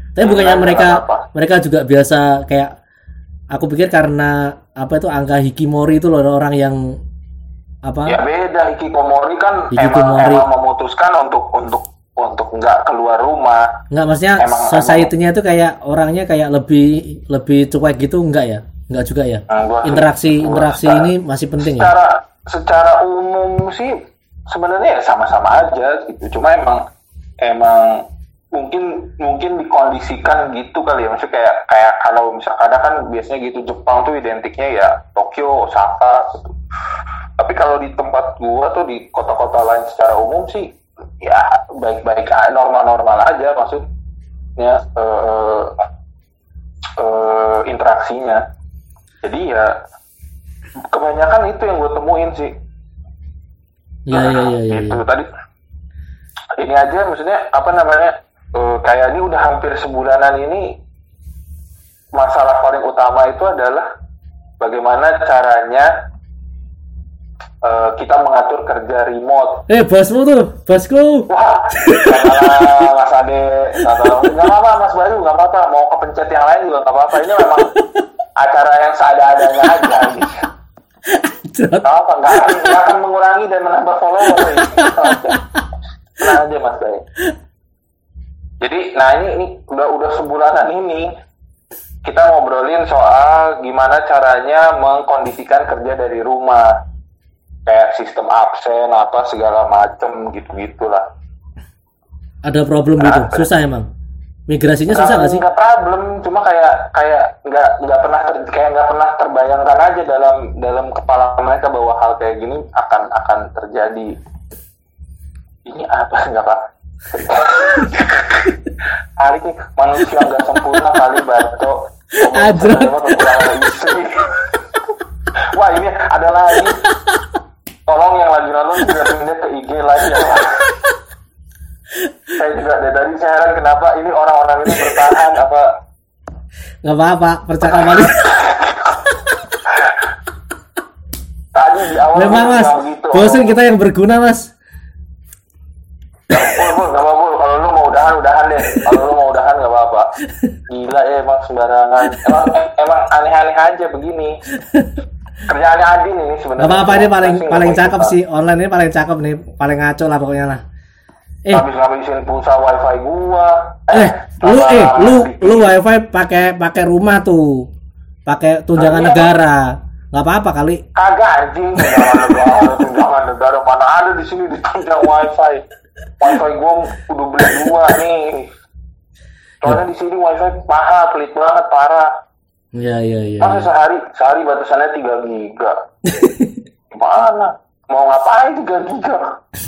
tapi bukannya Nggak mereka apa-apa. mereka juga biasa kayak aku pikir karena apa itu angka hikimori itu loh orang yang apa Ya beda hikikomori kan emang Hikikomori. emang memutuskan untuk untuk untuk nggak keluar rumah. Enggak maksudnya Emang- society-nya itu kayak orangnya kayak lebih lebih cuek gitu enggak ya? Enggak juga ya? Gua- Interaksi gua interaksi secara- ini masih penting ya? Secara secara umum sih sebenarnya ya sama-sama aja gitu. Cuma emang emang mungkin mungkin dikondisikan gitu kali ya. Maksudnya kayak kayak kalau misal kadang kan biasanya gitu Jepang tuh identiknya ya Tokyo, Osaka gitu. Tapi kalau di tempat gua tuh di kota-kota lain secara umum sih ya baik-baik normal-normal aja maksud ya eh, eh, interaksinya jadi ya kebanyakan itu yang gue temuin sih Iya iya iya iya. itu iya. tadi ini aja maksudnya apa namanya eh, kayak ini udah hampir sebulanan ini masalah paling utama itu adalah bagaimana caranya eh, kita mengatur kerja remote Eh bosmu tuh, bosku. Wah, Mas Ade, nggak apa-apa Mas Bayu, nggak apa-apa. Mau kepencet yang lain juga nggak apa-apa. Ini memang acara yang seada-adanya aja. Gitu. Nggak apa, nggak akan, nggak akan mengurangi dan menambah follower. Gitu. Tenang aja Mas Bayu. Jadi, nah ini, ini udah udah sebulanan ini kita ngobrolin soal gimana caranya mengkondisikan kerja dari rumah kayak sistem absen apa segala macem gitu gitulah Ada problem gitu, susah emang. Migrasinya susah nggak sih? Nggak problem, cuma kayak kayak nggak nggak pernah ter- kayak nggak pernah terbayangkan aja dalam dalam kepala mereka bahwa hal kayak gini akan akan terjadi. Ini apa nggak pak? Kali ini manusia nggak sempurna kali. Ajrot. Kekurangan istri. Wah ini ada lagi. Tolong yang lagi nonton juga pindah ke IG live ya. Saya juga dari tadi saya heran kenapa ini orang-orang ini bertahan apa Nggak apa-apa, percakapan tadi di awal Memang mas, gitu. bosan kita yang berguna mas. Gak apa-apa. Kalau lu mau udahan, udahan deh. Kalau lu mau udahan gak apa-apa. Gila ya emang sembarangan. Emang emang aneh-aneh aja begini. Kerjaannya Adin ini sebenarnya. Nggak apa-apa ini paling paling cakep sih online ini paling cakep nih, paling ngaco lah pokoknya lah. Eh, Habis ngabisin pulsa wifi gua. eh, lu eh lu bikin- lu wifi pakai pakai rumah tuh, pakai tunjangan iya. negara. Nggak apa-apa kali. Kagak anjing, tunjangan negara, tunjangan negara mana ada di sini ditunjang wifi. Wifi gua udah beli dua nih. Soalnya di sini wifi mahal, pelit banget, parah. Iya iya iya. Masa sehari, sehari batasannya 3 giga. Gimana? Mau ngapain 3 giga?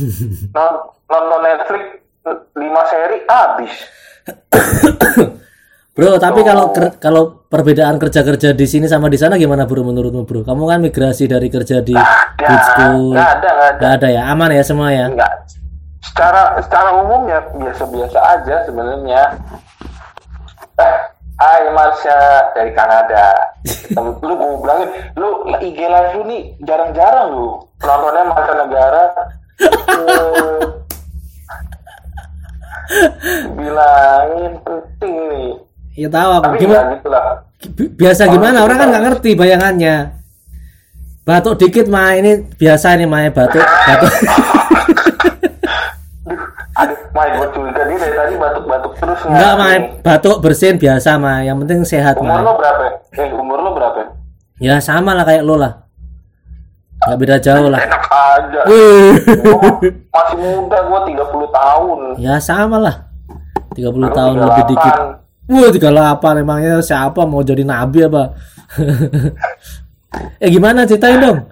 Non- Nonton Netflix 5 seri habis. Bro, tapi Oh. kalau ker- kalau perbedaan kerja-kerja di sini sama di sana gimana bro menurutmu bro? Kamu kan migrasi dari kerja di Ada, good school. nggak ada, nggak ada. Nggak ada ya, aman ya semua ya. Enggak. Secara secara umum ya biasa-biasa aja sebenarnya. Eh, Hai Marsha dari Kanada. Lu mau bilangin, lu IG live lu nih jarang-jarang lu. Nontonnya Marsha Negara. Bilangin penting nih. Ya tahu aku Tapi gimana? ya gitu lah. Biasa gimana? Orang kan nggak ngerti bayangannya. Batuk dikit mah ini biasa nih mah batuk batuk. Aduh, Mai, gue curiga dia dari tadi batuk-batuk terus Enggak mah batuk bersin biasa mah. Yang penting sehat Umur lo mah. berapa? Eh, umur lo berapa? Ya sama lah kayak lo lah. Nggak beda jauh lah. Enak aja. Gua masih muda gue 30 tahun. Ya sama lah. 30 Lu tahun 38. lebih dikit. Wah, 38 emangnya siapa mau jadi nabi apa? eh gimana ceritain dong?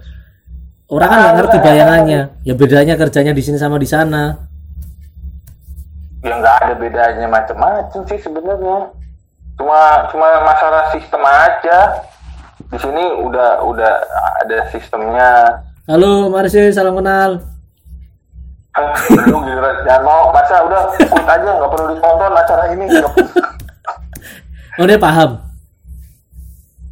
Orang kan nggak ngerti bayangannya. Ya bedanya kerjanya di sini sama di sana. Ya nggak ada bedanya macam-macam sih sebenarnya. Cuma cuma masalah sistem aja. Di sini udah udah ada sistemnya. Halo Marsi, salam kenal. Lu gila, jangan mau masa udah quit aja nggak perlu ditonton acara ini. Oh dia paham.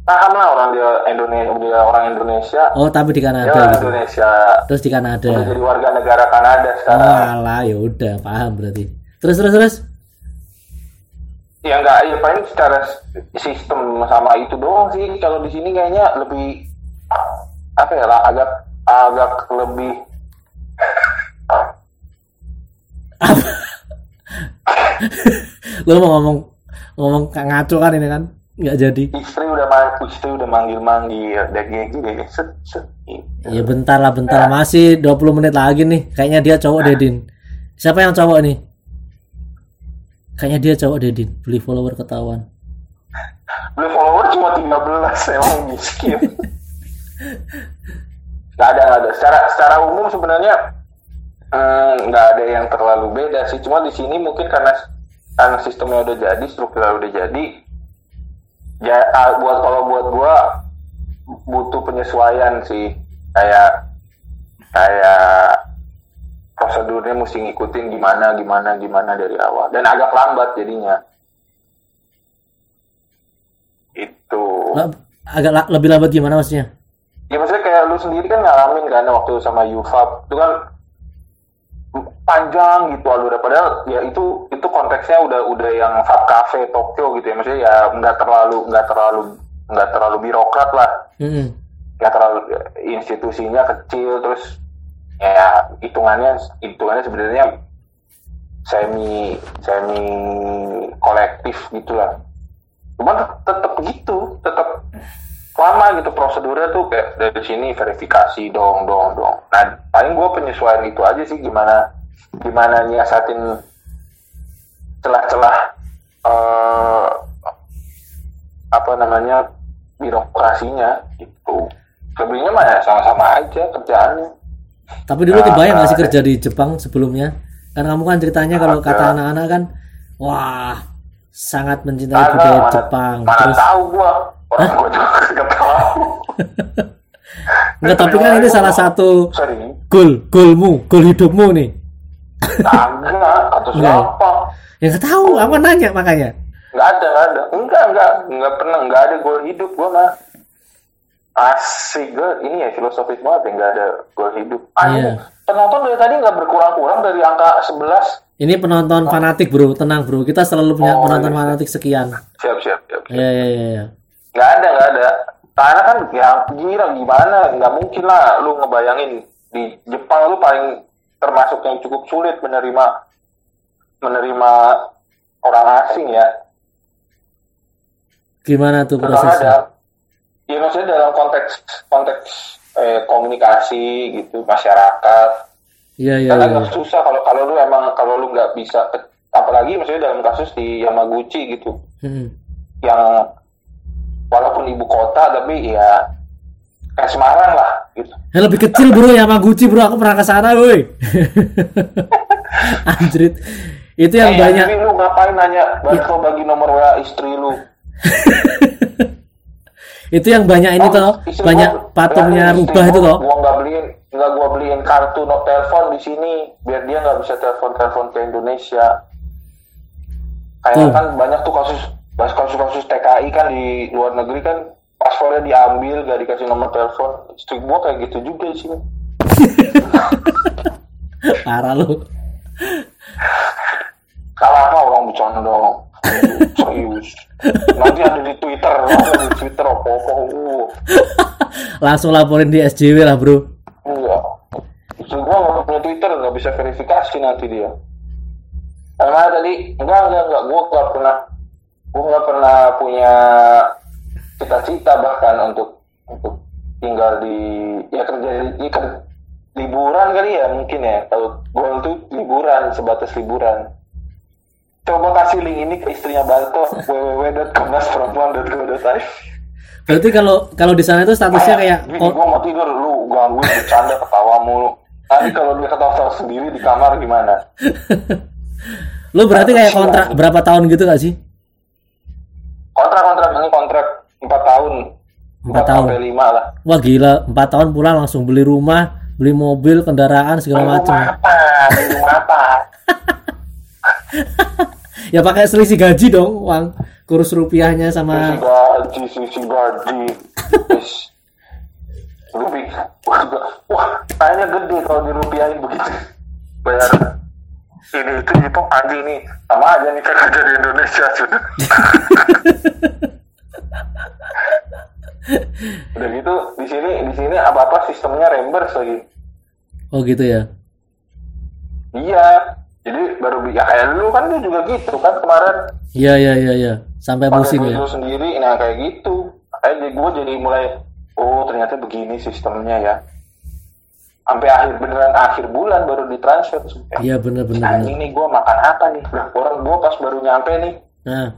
Paham lah orang dia Indonesia, dia orang Indonesia. Oh tapi di Dia Kanada orang gitu. Indonesia. Terus di Kanada. Udah jadi warga negara Kanada Oh sekarang. alah, ya udah paham berarti. Terus terus terus. Ya enggak, ya paling secara sistem sama itu doang sih. Kalau di sini kayaknya lebih apa ya lah, agak agak lebih Lo mau ngomong ngomong ngaco kan ini kan? Nggak jadi. istri udah mang, istri udah manggil manggil dan gini gini set set. Ya bentar lah, bentar lah. Masih 20 menit lagi nih. Kayaknya dia cowok Dedin. Siapa yang cowok nih? Kayaknya dia cowok Dedin. Beli follower ketahuan. Beli follower cuma 13 emang miskin. Gak ada, gak ada. Secara secara umum sebenarnya hmm, nggak ada yang terlalu beda sih. Cuma di sini mungkin karena karena sistemnya udah jadi strukturnya udah jadi ya ah, buat kalau buat gua butuh penyesuaian sih kayak kayak prosedurnya mesti ngikutin gimana gimana gimana dari awal. Dan agak lambat jadinya. Itu. Agak la- lebih lambat gimana maksudnya? ya maksudnya kayak lu sendiri kan ngalamin kan waktu sama UFAP itu kan panjang gitu alurnya. Padahal ya itu itu konteksnya udah udah yang Fab Cafe Tokyo gitu ya. Maksudnya ya nggak terlalu nggak terlalu nggak terlalu birokrat lah. Nggak terlalu institusinya kecil terus ya hitungannya hitungannya sebenarnya semi semi kolektif gitulah cuman tetap gitu tetap lama gitu prosedurnya tuh kayak dari sini verifikasi dong dong dong. Nah paling gue penyesuaian itu aja sih gimana gimana nyiasatin celah-celah eh, apa namanya birokrasinya itu lebihnya mah ya sama-sama aja kerjaannya Tapi dulu Nah, kebayang nggak sih ada. kerja di Jepang sebelumnya? Kan kamu kan ceritanya kalau kata anak-anak kan, wah sangat mencintai Ada, budaya Jepang. mana Terus tahu gua orang gua juga nggak tahu Enggak, tapi kan ini salah satu goal, goalmu, goal hidupmu nih. kagak atau Enggak. siapa Ya nggak tahu, aku nanya makanya. nggak ada nggak ada enggak enggak nggak pernah nggak ada gol hidup gua mah asik gua ini ya filosofis banget ya nggak ada gol hidup ah, Iya. penonton dari tadi nggak berkurang-kurang dari angka 11 Ini penonton fanatik bro, tenang bro. Kita selalu punya Oh, penonton iya. fanatik sekian. siap siap siap Ya ya ya. ya. nggak ada nggak ada karena kan ya gila gimana nggak mungkin lah lu ngebayangin di Jepang lu paling termasuk yang cukup sulit menerima menerima orang asing ya Gimana tuh prosesnya? ada ya maksudnya dalam konteks konteks eh, komunikasi gitu masyarakat Iya iya karena iya. agak susah kalau kalau lu emang kalau lu nggak bisa apalagi maksudnya dalam kasus di Yamaguchi gitu Hmm. yang walaupun ibu kota tapi ya kayak Semarang lah gitu Yang lebih kecil bro Yamaguchi bro, aku pernah ke sana woi. Anjrit. Itu yang Eh, banyak Andri, lu ngapain nanya Barto bagi nomor WA istri lu itu yang banyak ini Oh, toh, banyak gua- patungnya rubah itu toh. gua nggak beliin nggak gua beliin kartu no telepon di sini biar dia nggak bisa telepon telepon ke Indonesia kayak Tuh. kan banyak tuh kasus kasus kasus TKI kan di luar negeri kan paspornya diambil gak dikasih nomor telepon istri gua kayak gitu juga di sini Parah lu. Salah apa orang bercanda serius? Nanti ada di Twitter ada di Twitter apa apa Langsung laporin di SJW lah bro. istri gua nggak punya Twitter nggak bisa verifikasi nanti dia. Karena tadi enggak enggak enggak. Gua nggak pernah gua nggak pernah punya cita-cita bahkan untuk untuk tinggal di ya kerja di ya, liburan kali ya mungkin ya. Kalau gua tuh liburan sebatas liburan coba kasih link ini ke istrinya Barto www.komnasperempuan.co.id Berarti kalau kalau di sana itu statusnya kayak Gini, gua mau tidur lu gangguin bercanda ketawa mulu. Nanti kalau dia ketawa sendiri di kamar gimana? Lu berarti kayak kontrak berapa tahun gitu gak sih? kontrak kontrak ini kontrak empat tahun. Empat tahun. lima lah. Wah gila, 4 tahun pulang langsung beli rumah, beli mobil, kendaraan segala macam. rumah apa? Beli rumah apa Ya pakai selisih gaji dong, uang kurs rupiahnya sama gaji sisi gaji. Lebih wah, kayaknya gede kalau dirupiahin begitu. Bayar. Ini itu itu anjing nih. Sama aja nih kan kerja di Indonesia sudah udah gitu di sini di sini apa apa sistemnya reimburse lagi. Oh gitu ya. iya jadi baru ya kayak lu kan lu juga gitu kan kemarin. Iya iya iya iya. Sampai duit ya. sendiri. Nah kayak gitu. Kayak gue jadi mulai oh ternyata begini sistemnya ya. Sampai akhir beneran akhir bulan baru ditransfer. Iya bener bener anjing nih gue makan apa nih? Lah orang gue pas baru nyampe nih. Nah,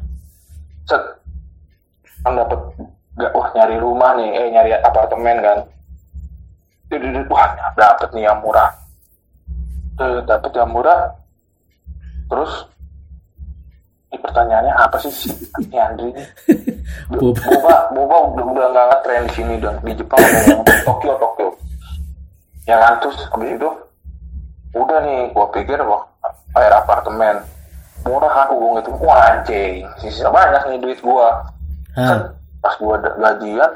set. Kan dapat nggak wah nyari rumah nih. Eh nyari apartemen kan. Wah dapet nih yang murah. Dapet yang murah terus ini pertanyaannya apa sih si Andri ini? Boba. Boba, udah udah nggak ngetren di sini udah di Jepang udah Tokyo Tokyo. Ya kan terus habis itu udah nih gua pikir wah bayar apartemen murah kan hubung itu wah anjing sisa banyak nih duit gua Ah, kan pas gua gajian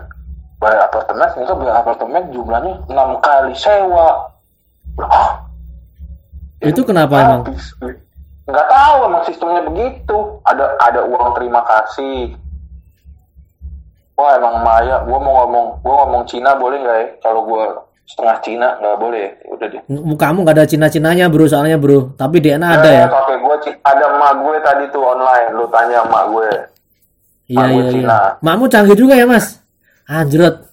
bayar apartemen ternyata bayar apartemen jumlahnya enam kali sewa Hah? Itu kenapa emang? Nggak tahu emang sistemnya begitu ada ada uang terima kasih wah emang Maya gua mau ngomong gua ngomong Cina boleh nggak ya kalau gua setengah Cina nggak boleh ya Ya udah deh Kamu nggak ada Cina-Cinanya bro soalnya bro. Tapi DNA ada ya. kakek gua Ci- ada emak gue tadi tuh online lu tanya emak gue Iya iya iya. Cina. Makmu canggih juga ya mas. Anjrot.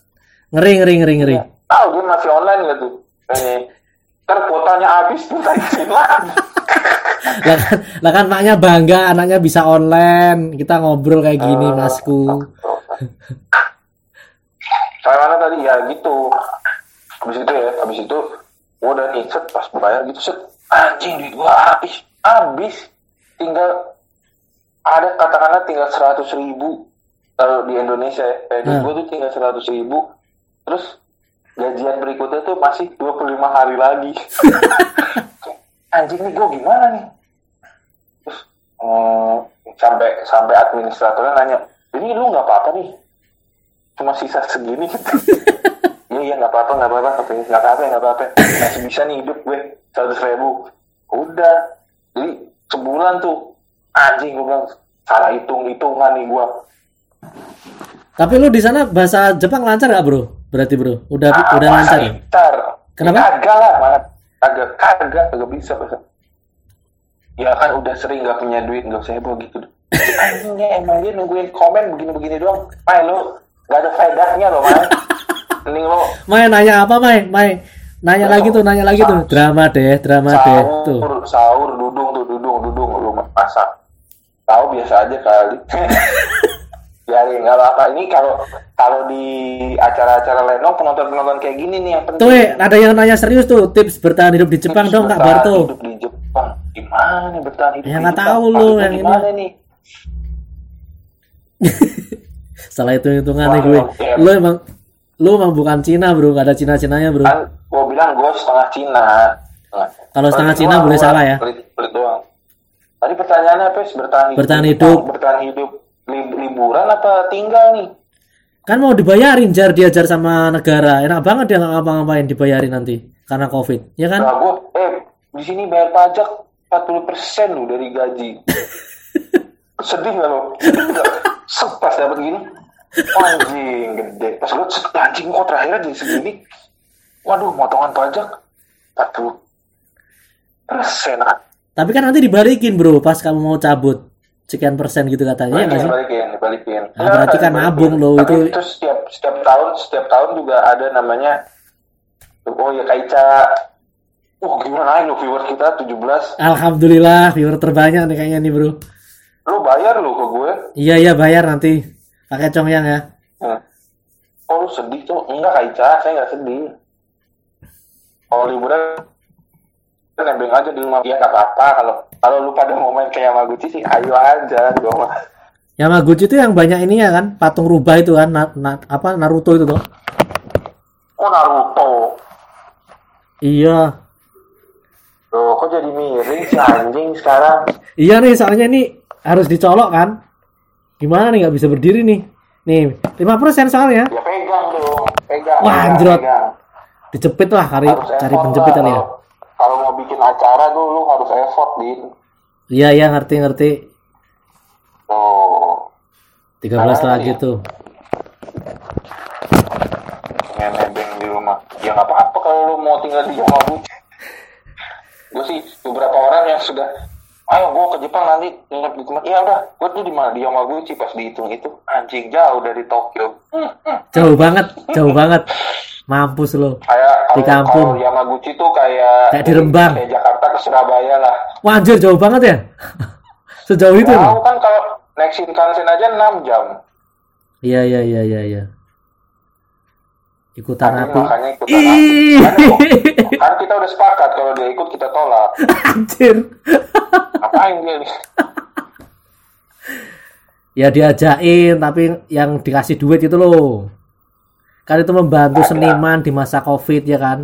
Ngeri ngeri ngeri ngeri. tahu dia masih online tuh ini ntar kuotanya habis tuh tanya Cina Lah kan, lah kan maknya bangga anaknya bisa online. Kita ngobrol kayak gini Oh. masku. Kayak mana tadi ya gitu. Habis itu ya, habis itu gua udah nih set pas bayar gitu set anjing duit gua habis habis tinggal ada katakanlah tinggal seratus ribu kalau di Indonesia ya kayak duit Hmm. gua tuh tinggal seratus ribu terus gajian berikutnya tuh masih 25 hari lagi. Anjing nih gua gimana nih? Terus eh, sampai sampai administratornya nanya ini lu nggak apa-apa nih? Cuma sisa segini. Iya iya nggak apa-apa nggak apa-apa katanya. Nggak apa-apa nggak apa-apa. Masih bisa nih hidup gue seratus ribu. Udah. Jadi sebulan tuh anjing gue bilang salah hitung hitungan nih gue Tapi lu di sana bahasa Jepang lancar gak bro? Berarti bro, udah Ah, udah lancar. ya? lancar Kenapa? kagak lah mana kagak kagak kagak bisa bahasa ya kan udah sering nggak punya duit nggak usah heboh gitu anjingnya emang dia nungguin komen begini-begini doang Mai lu nggak ada faedahnya loh Mai mending lo Mai nanya apa Mai? Mai nanya lagi tuh, nanya lagi tuh. Drama deh, drama deh. Tuh. sahur sahur dudung tuh dudung dudung lu masak tahu biasa aja kali ya ya, nggak apa ini kalau kalau di acara-acara lenong penonton-penonton kayak gini nih yang penting Tuh, eh, ada yang nanya serius tuh, tips bertahan hidup di Jepang Tips dong Kak Barto. hidup di Jepang gimana bertahan hidup Ya, nggak tahu lu yang ini. gimana nih Salah hitung hitungan nih gue. iya. Lu emang lu emang bukan Cina bro, gak ada Cina-Cinanya bro. kan gua bilang gua setengah Cina Nah, Kalau setengah Cina boleh salah ya. pelit, pelit doang tadi pertanyaannya apa sih bertahan hidup Bertahan hidup. Bertahan hidup liburan apa tinggal nih Kan mau dibayarin jar diajar sama negara. Enak banget dia nggak ngapa-ngapain dibayarin nanti karena Covid. Ya kan? Nah, gua, eh, di sini bayar pajak 40% lu dari gaji. Sedih gak lo? Sepas dapat gini. Anjing gede. Pas set, anjing kok terakhirnya jadi segini. Waduh, motongan pajak 40 persen. Tapi kan nanti dibalikin bro pas kamu mau cabut sekian persen gitu katanya ya Balikin, sih? balikin, balikin. Ah, berarti kan dibalikin. nabung lo, Tapi itu- itu setiap setiap tahun setiap tahun juga ada namanya oh ya Kaica. Wah gimana lo viewer kita 17 Alhamdulillah viewer terbanyak nih kayaknya nih bro. lu bayar lu ke gue Iya iya bayar nanti pakai congyang ya. Hmm. oh lu sedih tuh enggak Kaica saya nggak sedih kalau liburan nembeng aja di rumah ya nggak apa-apa kalau kalau lu pada mau main kayak Yamaguchi sih ayo aja gua mah Yamaguchi itu yang banyak ini ya kan patung rubah itu kan na- na- apa Naruto itu tuh. oh Naruto Iya. Loh, kok jadi miring si anjing sekarang? Iya nih soalnya ini harus dicolok kan. Gimana nih nggak bisa berdiri nih. Nih 5% soalnya. Ya pegang dong, pegang. Wah, anjrot. Dijepit lah cari cari penjepit kali ya. Mau bikin acara tuh lu harus effort, Din. Iya iya ngerti ngerti. Oh, 13 Nah, lagi iya. tuh. nebeng di rumah. Ya nggak apa-apa kalau lu mau tinggal di Yamaguchi. Gue sih beberapa orang yang sudah ayo gue ke Jepang nanti nginep di tempat. Ya udah, gue tuh di mana di Yamaguchi pas dihitung itu anjing jauh dari Tokyo. Jauh banget, jauh banget. Mampus lo. Kayak Di kampung. kalau Yamaguchi tuh kayak Kayak di Rembang. kayak Jakarta ke Surabaya lah. Wah anjir jauh banget ya. Sejauh itu. Loh. kan kalau naik Shinkansen aja 6 jam. Iya iya iya iya iya. Ikutan Tapi api. makanya ikutan Ih. Kan, kok- kan kita udah sepakat kalau dia ikut kita tolak. Anjir. Ngapain dia nih? ya diajain tapi yang dikasih duit itu loh kan itu membantu Ada. seniman di masa covid ya kan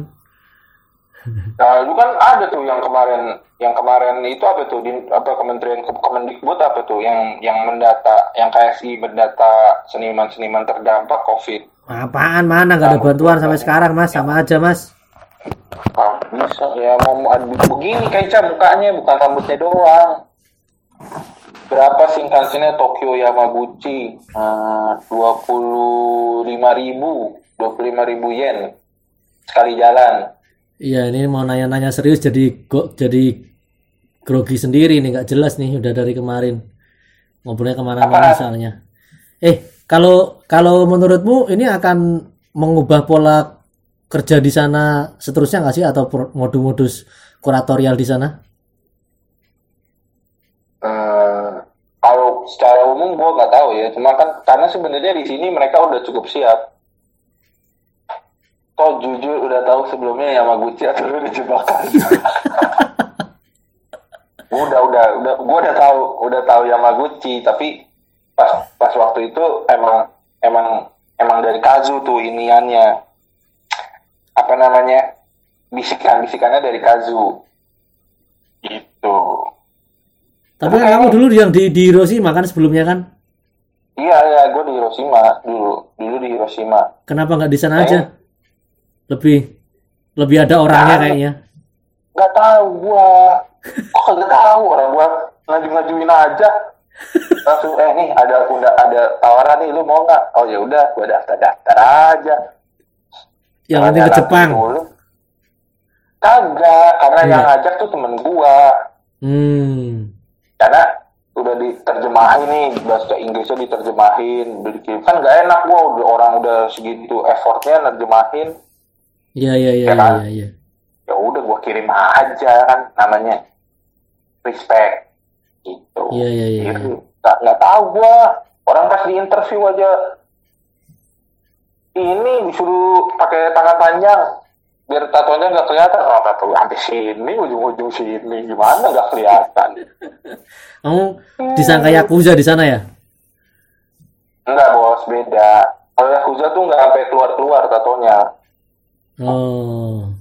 Nah, itu kan ada tuh yang kemarin yang kemarin itu apa tuh di apa Kementerian Ke- Kemendikbud apa tuh yang yang mendata yang kayak si mendata seniman-seniman terdampak Covid. apaan mana nggak ada bantuan sampai sekarang mas sama aja mas Ah, bisa ya mau mau begini Kaica mukanya bukan rambutnya doang. Berapa singkatannya Tokyo Yamaguchi? Dua puluh lima ribu, dua puluh lima ribu yen sekali jalan. iya ini mau nanya-nanya serius jadi kok jadi grogi sendiri nih nggak jelas nih udah dari kemarin ngobrolnya ke mana-mana Apaan? soalnya eh kalau kalau menurutmu ini akan mengubah pola kerja di sana seterusnya nggak sih atau modus-modus kuratorial di sana umum gue nggak tahu ya, cuma kan karena sebenarnya di sini mereka udah cukup siap. Kok jujur udah tahu sebelumnya Yamaguchi atau udah jebakan. udah udah udah gue udah tahu udah tahu Yamaguchi tapi pas pas waktu itu emang emang emang dari Kazu tuh iniannya. Apa namanya? Bisikan bisikannya dari Kazu. Gitu tapi kan kamu dulu yang di di Hiroshima kan sebelumnya kan Iya, iya, gue di Hiroshima dulu. Dulu di Hiroshima. kenapa nggak di sana aja lebih lebih ada orangnya Nah, kayaknya Gak tahu gue. Kok kagak tahu orang gue ngaju-ngajuin aja. Langsung eh nih ada udah ada tawaran nih lu mau nggak? Oh ya udah, gue daftar-daftar aja. yang nanti ke Jepang. Kagak, karena Iya. yang ngajak tuh temen gue. hmm Karena udah diterjemahin nih bahasa Inggrisnya diterjemahin udah dikirim. Kan gak enak gua udah orang udah segitu effortnya nerjemahin. Iya iya iya Ya kan? iya iya. Ya udah gua kirim aja kan namanya. Respect. Gitu. Iya, iya, iya, nggak nggak tahu gua. Orang pas di interview aja ini disuruh pakai tangan panjang biar tatonya nggak kelihatan. Oh tato sampai sini ujung-ujung sini. Gimana? Nggak kelihatan. Kamu disangka yakuza di sana ya? Enggak bos. Beda. Kalau Yakuza tuh nggak sampai keluar-keluar tatonya. Oh.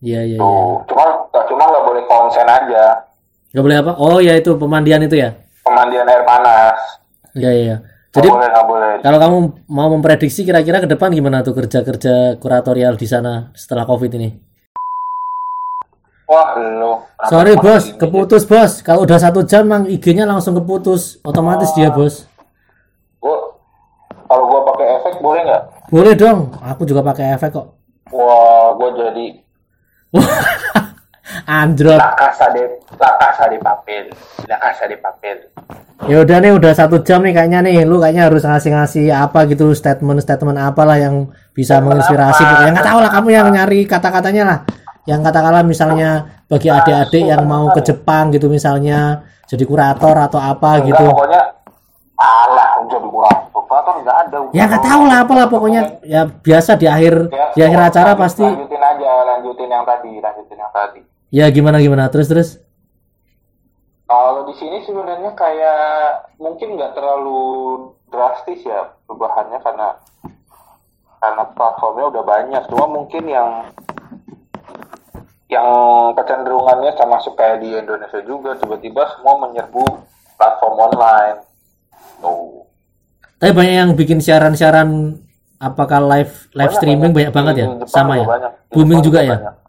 Iya iya iya. Cuma cuma nggak boleh konsen aja. Nggak boleh apa? Oh ya itu pemandian itu ya? Pemandian air panas. Iya iya Jadi boleh nggak boleh. kalau kamu mau memprediksi kira-kira ke depan gimana tuh kerja-kerja kuratorial di sana setelah covid ini? Wah lu sorry bos. keputus bos. Kalau udah satu jam mang IG-nya langsung keputus. Otomatis dia bos. Gua kalau gua pakai efek boleh nggak? Boleh dong. Aku juga pakai efek kok. Wah gua jadi Android. La casa de la casa de papel. La casa de papel. Ya udah nih udah satu jam nih kayaknya nih. Lu kayaknya harus ngasih-ngasih apa gitu statement-statement apalah yang bisa menginspirasi. apa? pokoknya nggak tahu lah kamu yang nyari kata-katanya lah. Yang katakanlah misalnya bagi adik-adik yang mau ke Jepang gitu misalnya jadi kurator atau apa Enggak, gitu. pokoknya alah jadi kurang kurator nggak ada. Ya nggak tahu lah apalah pokoknya. Ya biasa di akhir Ya, di akhir acara pasti lanjutin aja lanjutin yang tadi lanjutin yang tadi ya gimana gimana terus terus Kalau di sini sebenarnya kayak mungkin nggak terlalu drastis ya perubahannya karena karena platformnya udah banyak. Cuma mungkin yang yang kecenderungannya sama kayak di Indonesia juga tiba-tiba semua menyerbu platform online. Tuh. tapi banyak yang bikin siaran-siaran apakah live live Banyak, streaming banyak, banget Di ya sama ya banyak. Booming juga ya banyak. Oh,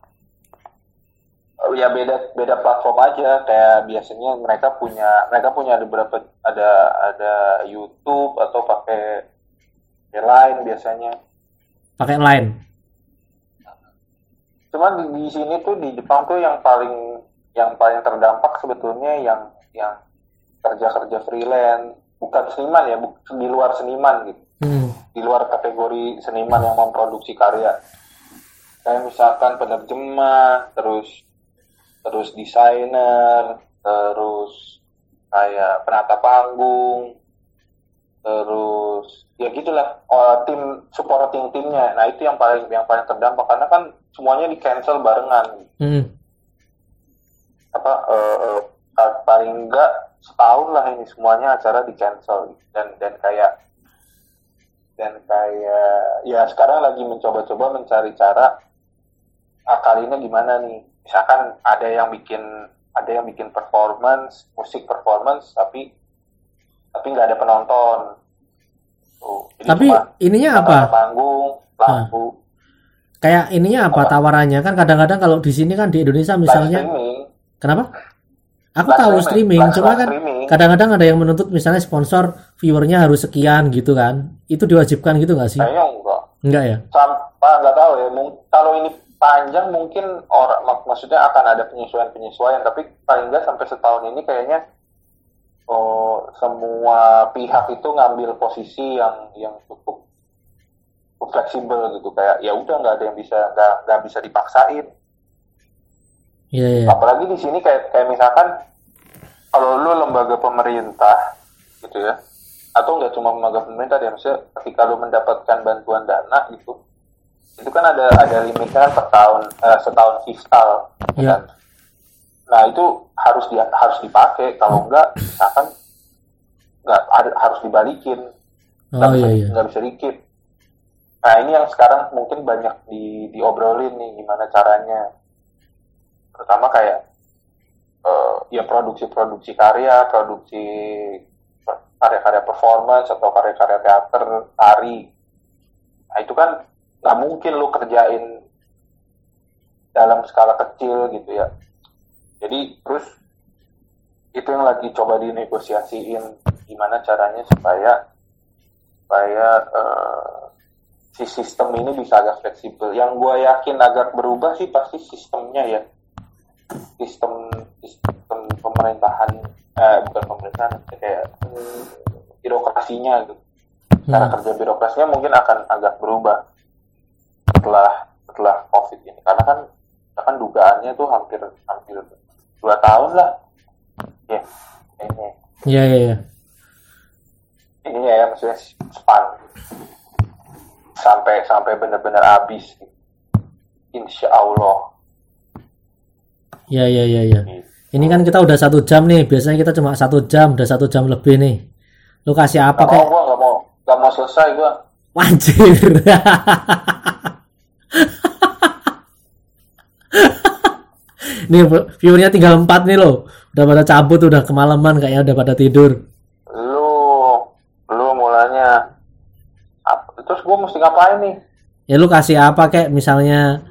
ya beda beda platform aja. Kayak biasanya mereka punya mereka punya ada beberapa ada ada YouTube atau pakai yang lain biasanya. Pakai line cuman di, di sini tuh di Jepang tuh yang paling yang paling terdampak sebetulnya yang yang kerja kerja freelance. Bukan seniman ya bu- di luar seniman gitu. Hmm. di luar kategori seniman yang memproduksi karya. Kayak misalkan penerjemah terus terus desainer terus kayak penata panggung terus ya gitulah oh, tim supporting timnya nah itu yang paling yang paling terdampak karena kan semuanya di cancel barengan. Hmm. apa eh, eh, paling enggak setahun lah ini semuanya acara di cancel dan dan kayak dan kayak ya sekarang lagi mencoba-coba mencari cara akalinya gimana nih misalkan ada yang bikin ada yang bikin performance musik performance tapi tapi nggak ada penonton. Tuh, jadi Tapi ininya apa? panggung lampu. Kayak ininya apa? Tawarannya? Kan kadang-kadang kalau di sini kan di Indonesia misalnya kenapa? Aku tahu streaming, cuma kan kadang-kadang ada yang menuntut misalnya sponsor viewernya harus sekian gitu kan. Itu diwajibkan gitu nggak sih? kayaknya enggak. Enggak ya? sampai nggak tahu ya. Kalau ini panjang mungkin orang mak- maksudnya akan ada penyesuaian penyesuaian tapi paling nggak sampai setahun ini kayaknya oh, semua pihak itu ngambil posisi yang yang cukup fleksibel gitu kayak ya udah nggak ada yang bisa nggak nggak bisa dipaksain Iya, iya. apalagi di sini kayak kayak misalkan kalau lu lembaga pemerintah gitu ya atau nggak cuma lembaga pemerintah ya maksudnya ketika lu mendapatkan bantuan dana gitu itu kan ada ada limitnya kan per tahun eh, setahun fiskal Iya. kan? nah itu harus di, harus dipakai kalau enggak misalkan nggak har- harus dibalikin nggak Oh bisa, iya, iya. nggak bisa dikit nah ini yang sekarang mungkin banyak di diobrolin nih gimana caranya terutama kayak eh, ya produksi-produksi karya produksi karya-karya performance atau karya-karya teater tari nah itu kan nggak mungkin lu kerjain dalam skala kecil gitu ya jadi terus itu yang lagi coba dinegosiasiin gimana caranya supaya supaya eh, si sistem ini bisa agak fleksibel. Yang gue yakin agak berubah sih pasti sistemnya ya, sistem sistem pemerintahan, eh, bukan pemerintahan, kayak hmm, birokrasinya gitu. Cara Hmm. kerja birokrasinya mungkin akan agak berubah setelah setelah covid ini, karena kan kan dugaannya tuh hampir hampir dua tahun lah, ya ini Iya, iya, iya. ini ya maksudnya span. Sampai sampai benar-benar habis. Insya Allah. Iya, iya, iya, iya. Ini kan kita udah satu jam nih. Biasanya kita cuma satu jam, udah satu jam lebih nih. Lu kasih apa Gak mau kayak gua nggak mau. Nggak mau selesai gua. Anjir. nih viewernya tinggal empat nih loh. Udah pada cabut, udah kemalaman kayaknya udah pada tidur. lu lu mulanya terus gua mesti ngapain nih? Ya lu kasih apa kayak misalnya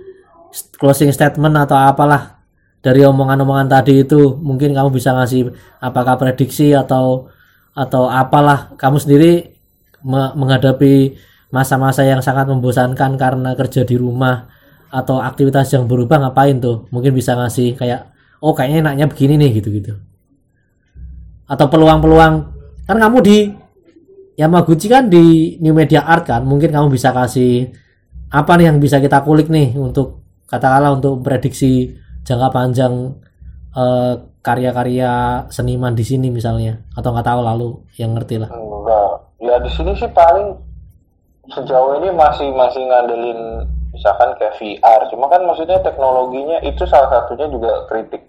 closing statement atau apalah. Dari omongan-omongan tadi itu mungkin kamu bisa ngasih apakah prediksi atau atau apalah. Kamu sendiri me- menghadapi masa-masa yang sangat membosankan karena kerja di rumah atau aktivitas yang berubah ngapain tuh? Mungkin bisa ngasih kayak oh kayaknya enaknya begini nih gitu-gitu. Atau peluang-peluang kan kamu di Yamaguchi kan di New Media Art kan mungkin kamu bisa kasih apa nih yang bisa kita kulik nih untuk katakanlah untuk prediksi jangka panjang eh, karya-karya seniman di sini misalnya atau nggak tahu lalu yang ngerti lah. Enggak. Ya di sini sih paling sejauh ini masih masih ngandelin misalkan kayak VR cuma kan maksudnya teknologinya itu salah satunya juga kritik.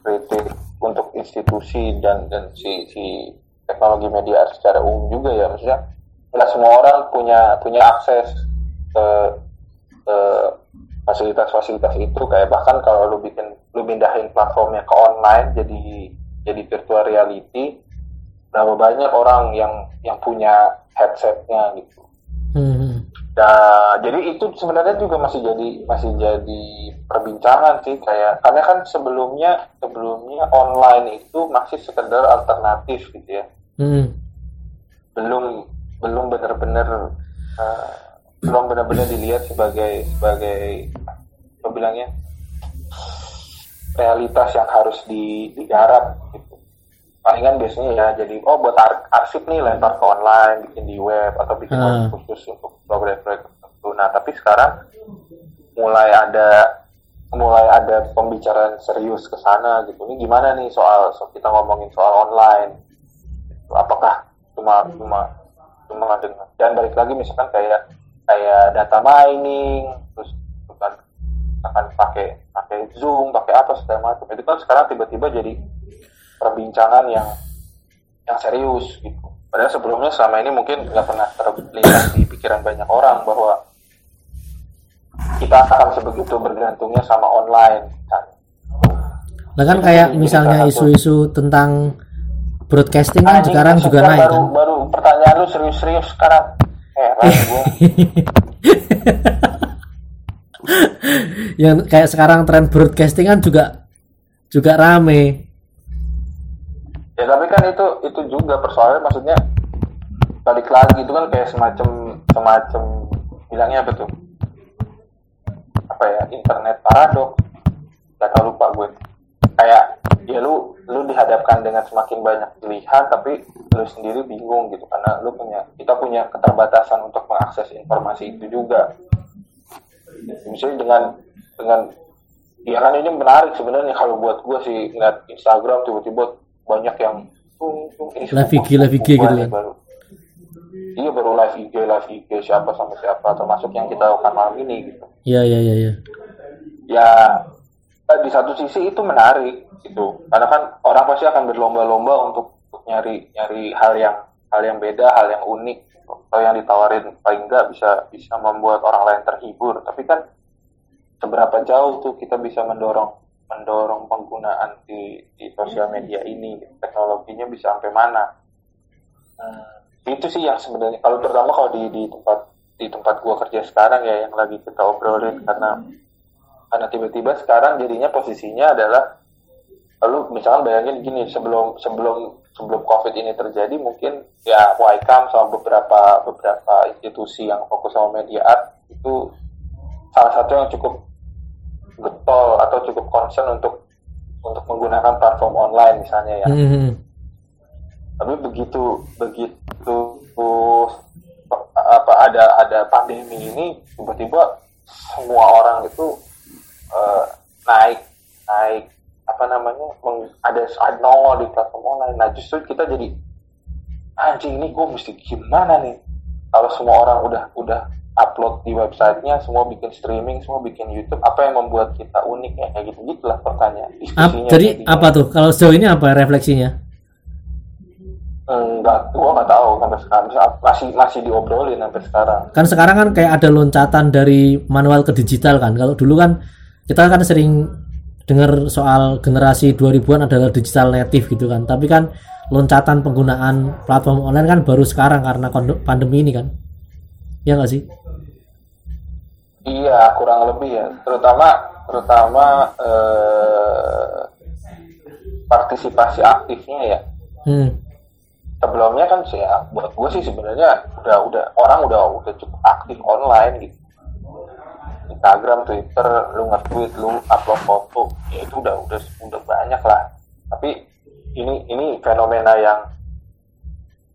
Kritik untuk institusi dan dan si si teknologi media secara umum juga ya. Maksudnya nggak semua orang punya punya akses ke fasilitas-fasilitas itu. Kayak bahkan kalau lu bikin lu pindahin platformnya ke online jadi jadi virtual reality berapa banyak orang yang yang punya headsetnya gitu. Hmm, Nah, jadi itu sebenarnya juga masih jadi masih jadi perbincangan sih kayak karena kan sebelumnya sebelumnya online itu masih sekedar alternatif gitu ya. hmm, Belum belum benar-benar eh, belum benar-benar dilihat sebagai sebagai apa bilangnya realitas yang harus di, digarap gitu. Palingan biasanya ya jadi oh buat ar- arsip nih lempar ke online, bikin di web atau bikin Hmm. web khusus untuk proyek-proyek tertentu. Nah tapi sekarang mulai ada mulai ada pembicaraan serius ke sana gitu. Ini gimana nih soal so kita ngomongin soal online? Apakah cuma cuma cuma dengan dan balik lagi misalkan kayak kayak data mining terus bukan akan pakai pakai zoom pakai apa segala macam itu kan sekarang tiba-tiba jadi perbincangan yang yang serius gitu. Padahal sebelumnya selama ini mungkin nggak pernah terlintas di pikiran banyak orang bahwa kita akan sebegitu bergantungnya sama online. Kan. Nah kan kayak misalnya isu-isu tentang broadcasting kan Anjing, sekarang juga sekarang naik baru, kan. Baru pertanyaan lu serius-serius sekarang. Gue. Yang kayak sekarang tren broadcasting kan juga juga rame. Ya tapi kan itu itu juga persoalannya maksudnya balik lagi itu kan kayak semacam semacam bilangnya apa tuh? Apa ya internet paradoks? Gak tau lupa gue. Kayak ya lu lu dihadapkan dengan semakin banyak pilihan tapi lu sendiri bingung gitu karena lu punya kita punya keterbatasan untuk mengakses informasi itu juga. Misalnya dengan dengan ya kan ini menarik sebenarnya kalau buat gue sih ngeliat Instagram tiba-tiba banyak yang tung, tung, ini Live IG, live IG gitu kan. baru. Iya baru live IG, live IG siapa sama siapa termasuk yang kita lakukan malam ini gitu. Iya iya iya iya. Ya eh, di satu sisi itu menarik gitu karena kan orang pasti akan berlomba-lomba untuk, untuk nyari nyari hal yang hal yang beda, hal yang unik gitu. atau yang ditawarin paling enggak bisa bisa membuat orang lain terhibur. Tapi kan seberapa jauh tuh kita bisa mendorong mendorong penggunaan di, di sosial media ini teknologinya bisa sampai mana. Hmm, itu sih yang sebenarnya kalau terutama kalau di di tempat di tempat gua kerja sekarang ya yang lagi kita obrolin karena karena tiba-tiba sekarang jadinya posisinya adalah lalu misalnya bayangin gini sebelum sebelum sebelum covid ini terjadi mungkin ya Wicam sama beberapa beberapa institusi yang fokus sama media art itu salah satu yang cukup getol atau cukup concern untuk untuk menggunakan platform online misalnya ya. Hmm. tapi begitu begitu apa ada ada pandemi ini tiba-tiba semua orang itu eh, naik naik apa namanya meng- ada ada nongol di platform online. Nah justru kita jadi anjing ini gue mesti gimana nih? Kalau semua orang udah udah upload di websitenya semua bikin streaming semua bikin YouTube apa yang membuat kita unik ya kayak gitu gitulah pertanyaan Ap- jadi jadinya. apa tuh? Kalau sejauh ini apa refleksinya? enggak gua nggak tahu sampai sekarang masih masih diobrolin sampai sekarang Kan sekarang kan kayak ada loncatan dari manual ke digital kan. Kalau dulu kan kita kan sering dengar soal generasi 2000-an adalah digital native gitu kan. Tapi kan loncatan penggunaan platform online kan baru sekarang karena pandemi ini kan. Ya nggak sih? Iya kurang lebih ya terutama terutama eh, partisipasi aktifnya ya Hmm. sebelumnya kan sih ya buat gue sih sebenarnya udah udah orang udah udah cukup aktif online gitu Instagram, Twitter, lu nge-tweet, lu upload foto, ya itu udah udah udah banyak lah. Tapi ini ini fenomena yang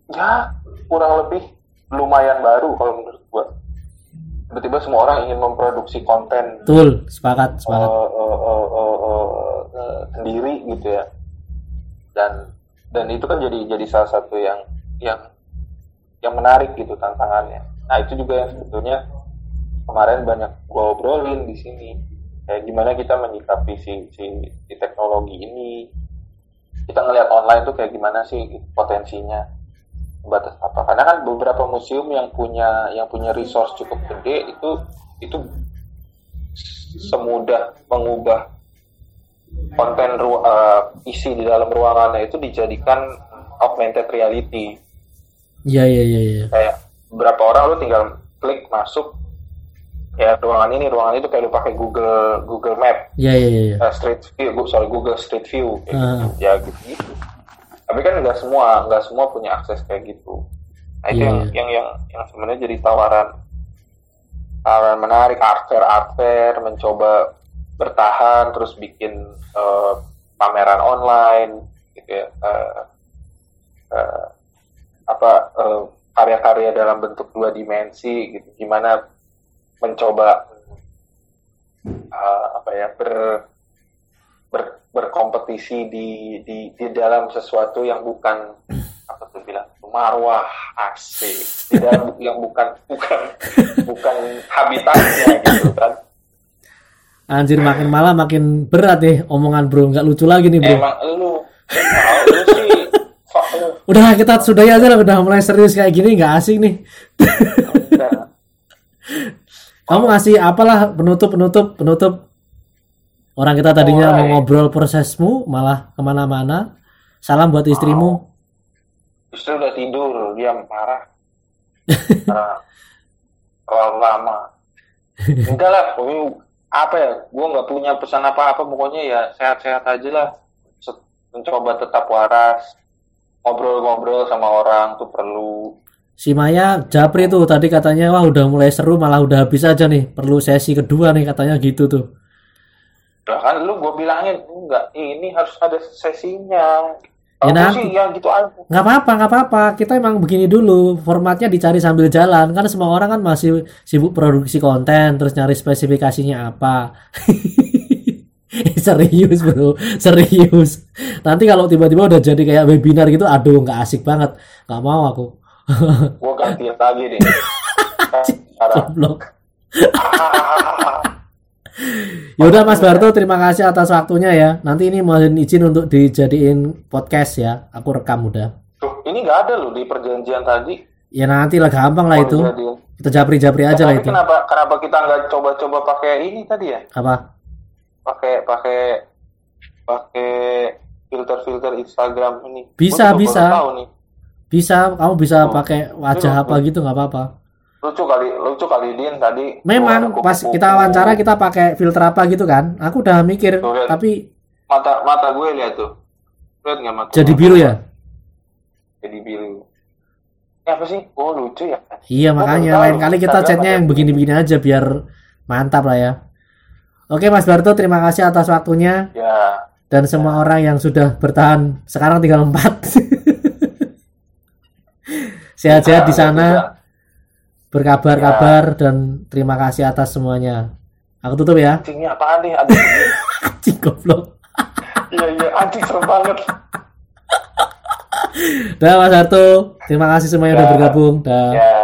ya kurang lebih lumayan baru kalau menurut gua. Tiba-tiba semua orang ingin memproduksi konten Betul, sepakat, sepakat. eh, eh, eh, eh, eh, eh, sendiri gitu ya. Dan dan itu kan jadi jadi salah satu yang yang yang menarik gitu tantangannya. Nah itu juga yang sebetulnya kemarin banyak gua obrolin di sini. Kayak gimana kita menyikapi si, si, si teknologi ini. Kita ngelihat online tuh kayak gimana sih potensinya batas apa karena kan beberapa museum yang punya yang punya resource cukup gede itu itu semudah mengubah konten ru- eh, isi di dalam ruangannya itu dijadikan augmented reality Iya, iya, iya, iya. kayak beberapa orang lu tinggal klik masuk ya ruangan ini ruangan itu kayak lu pakai Google Google Map Iya, iya, iya. eh, Street View sorry Google Street View gitu. ya gitu gitu tapi kan nggak semua nggak semua punya akses kayak gitu. Nah itu Iya, yang, yang yang yang sebenarnya jadi tawaran tawaran menarik art fair art fair mencoba bertahan terus bikin eh, pameran online gitu ya. Eh, eh, apa eh, karya-karya dalam bentuk dua dimensi gitu. Gimana mencoba eh, apa ya ber, ber- berkompetisi di, di di dalam sesuatu yang bukan apa tuh bilang marwah asik di dalam yang bukan bukan bukan habitatnya gitu kan Anjir makin malam makin berat nih omongan bro, nggak lucu lagi nih bro. emang lu lu sih. Udah kita sudahi aja lah, udah mulai serius kayak gini nggak asik nih. Kamu ngasih apalah penutup penutup penutup. Orang kita tadinya mau ngobrol prosesmu malah ke mana-mana. Salam buat istrimu. Istri udah tidur, dia marah. Terlalu lama. Enggak lah, apa ya? Gue nggak punya pesan apa-apa, pokoknya ya sehat-sehat aja lah. Mencoba tetap waras. Ngobrol-ngobrol sama orang tuh perlu. Si Maya Japri tuh tadi katanya wah udah mulai seru malah udah habis aja nih. Perlu sesi kedua nih katanya gitu tuh. Kan lu gue bilangin enggak, ini harus ada sesinya. Ya nanti. sih? Ya gitu aja. nggak apa-apa nggak apa-apa. Kita emang begini dulu. Formatnya dicari sambil jalan. Kan semua orang kan masih sibuk produksi konten terus nyari spesifikasinya apa. Serius bro. Serius. Nanti kalau tiba-tiba udah jadi kayak webinar gitu aduh nggak asik banget. Nggak mau aku. Gue ganti lagi deh. Goblok Yaudah Mas Barto terima kasih atas waktunya ya nanti ini mohon izin untuk dijadiin podcast ya aku rekam udah Tuh, ini nggak ada loh di perjanjian tadi. ya nanti lah gampang lah itu Mau dijadiin. kita japri-japri aja lah itu kenapa kenapa kita nggak coba-coba pakai ini tadi ya? apa Pakai pakai pakai filter-filter Instagram ini. Bisa, bisa. bisa kamu bisa Oh. pakai wajah Iya, apa gitu nggak apa-apa Lucu kali, lucu kali Din tadi. memang pas kita wawancara kita pakai filter apa gitu kan aku udah mikir Tuh, lihat. tapi mata mata gue lihat tuh. Lihat nggak mata? jadi biru ya Jadi biru. Ya, apa sih? Oh lucu ya. iya makanya lain kali kita chatnya yang begini-begini aja biar mantap lah ya oke Mas Barto terima kasih atas waktunya Ya. dan semua orang yang sudah bertahan sekarang tinggal empat sehat-sehat di Bisa, sana berkabar-kabar dan terima kasih atas semuanya aku tutup ya ini apaan nih? Anjing goblok Iya iya anjing serem banget. Dah Mas Harto, terima kasih semuanya udah Ya. bergabung. Dah. Ya.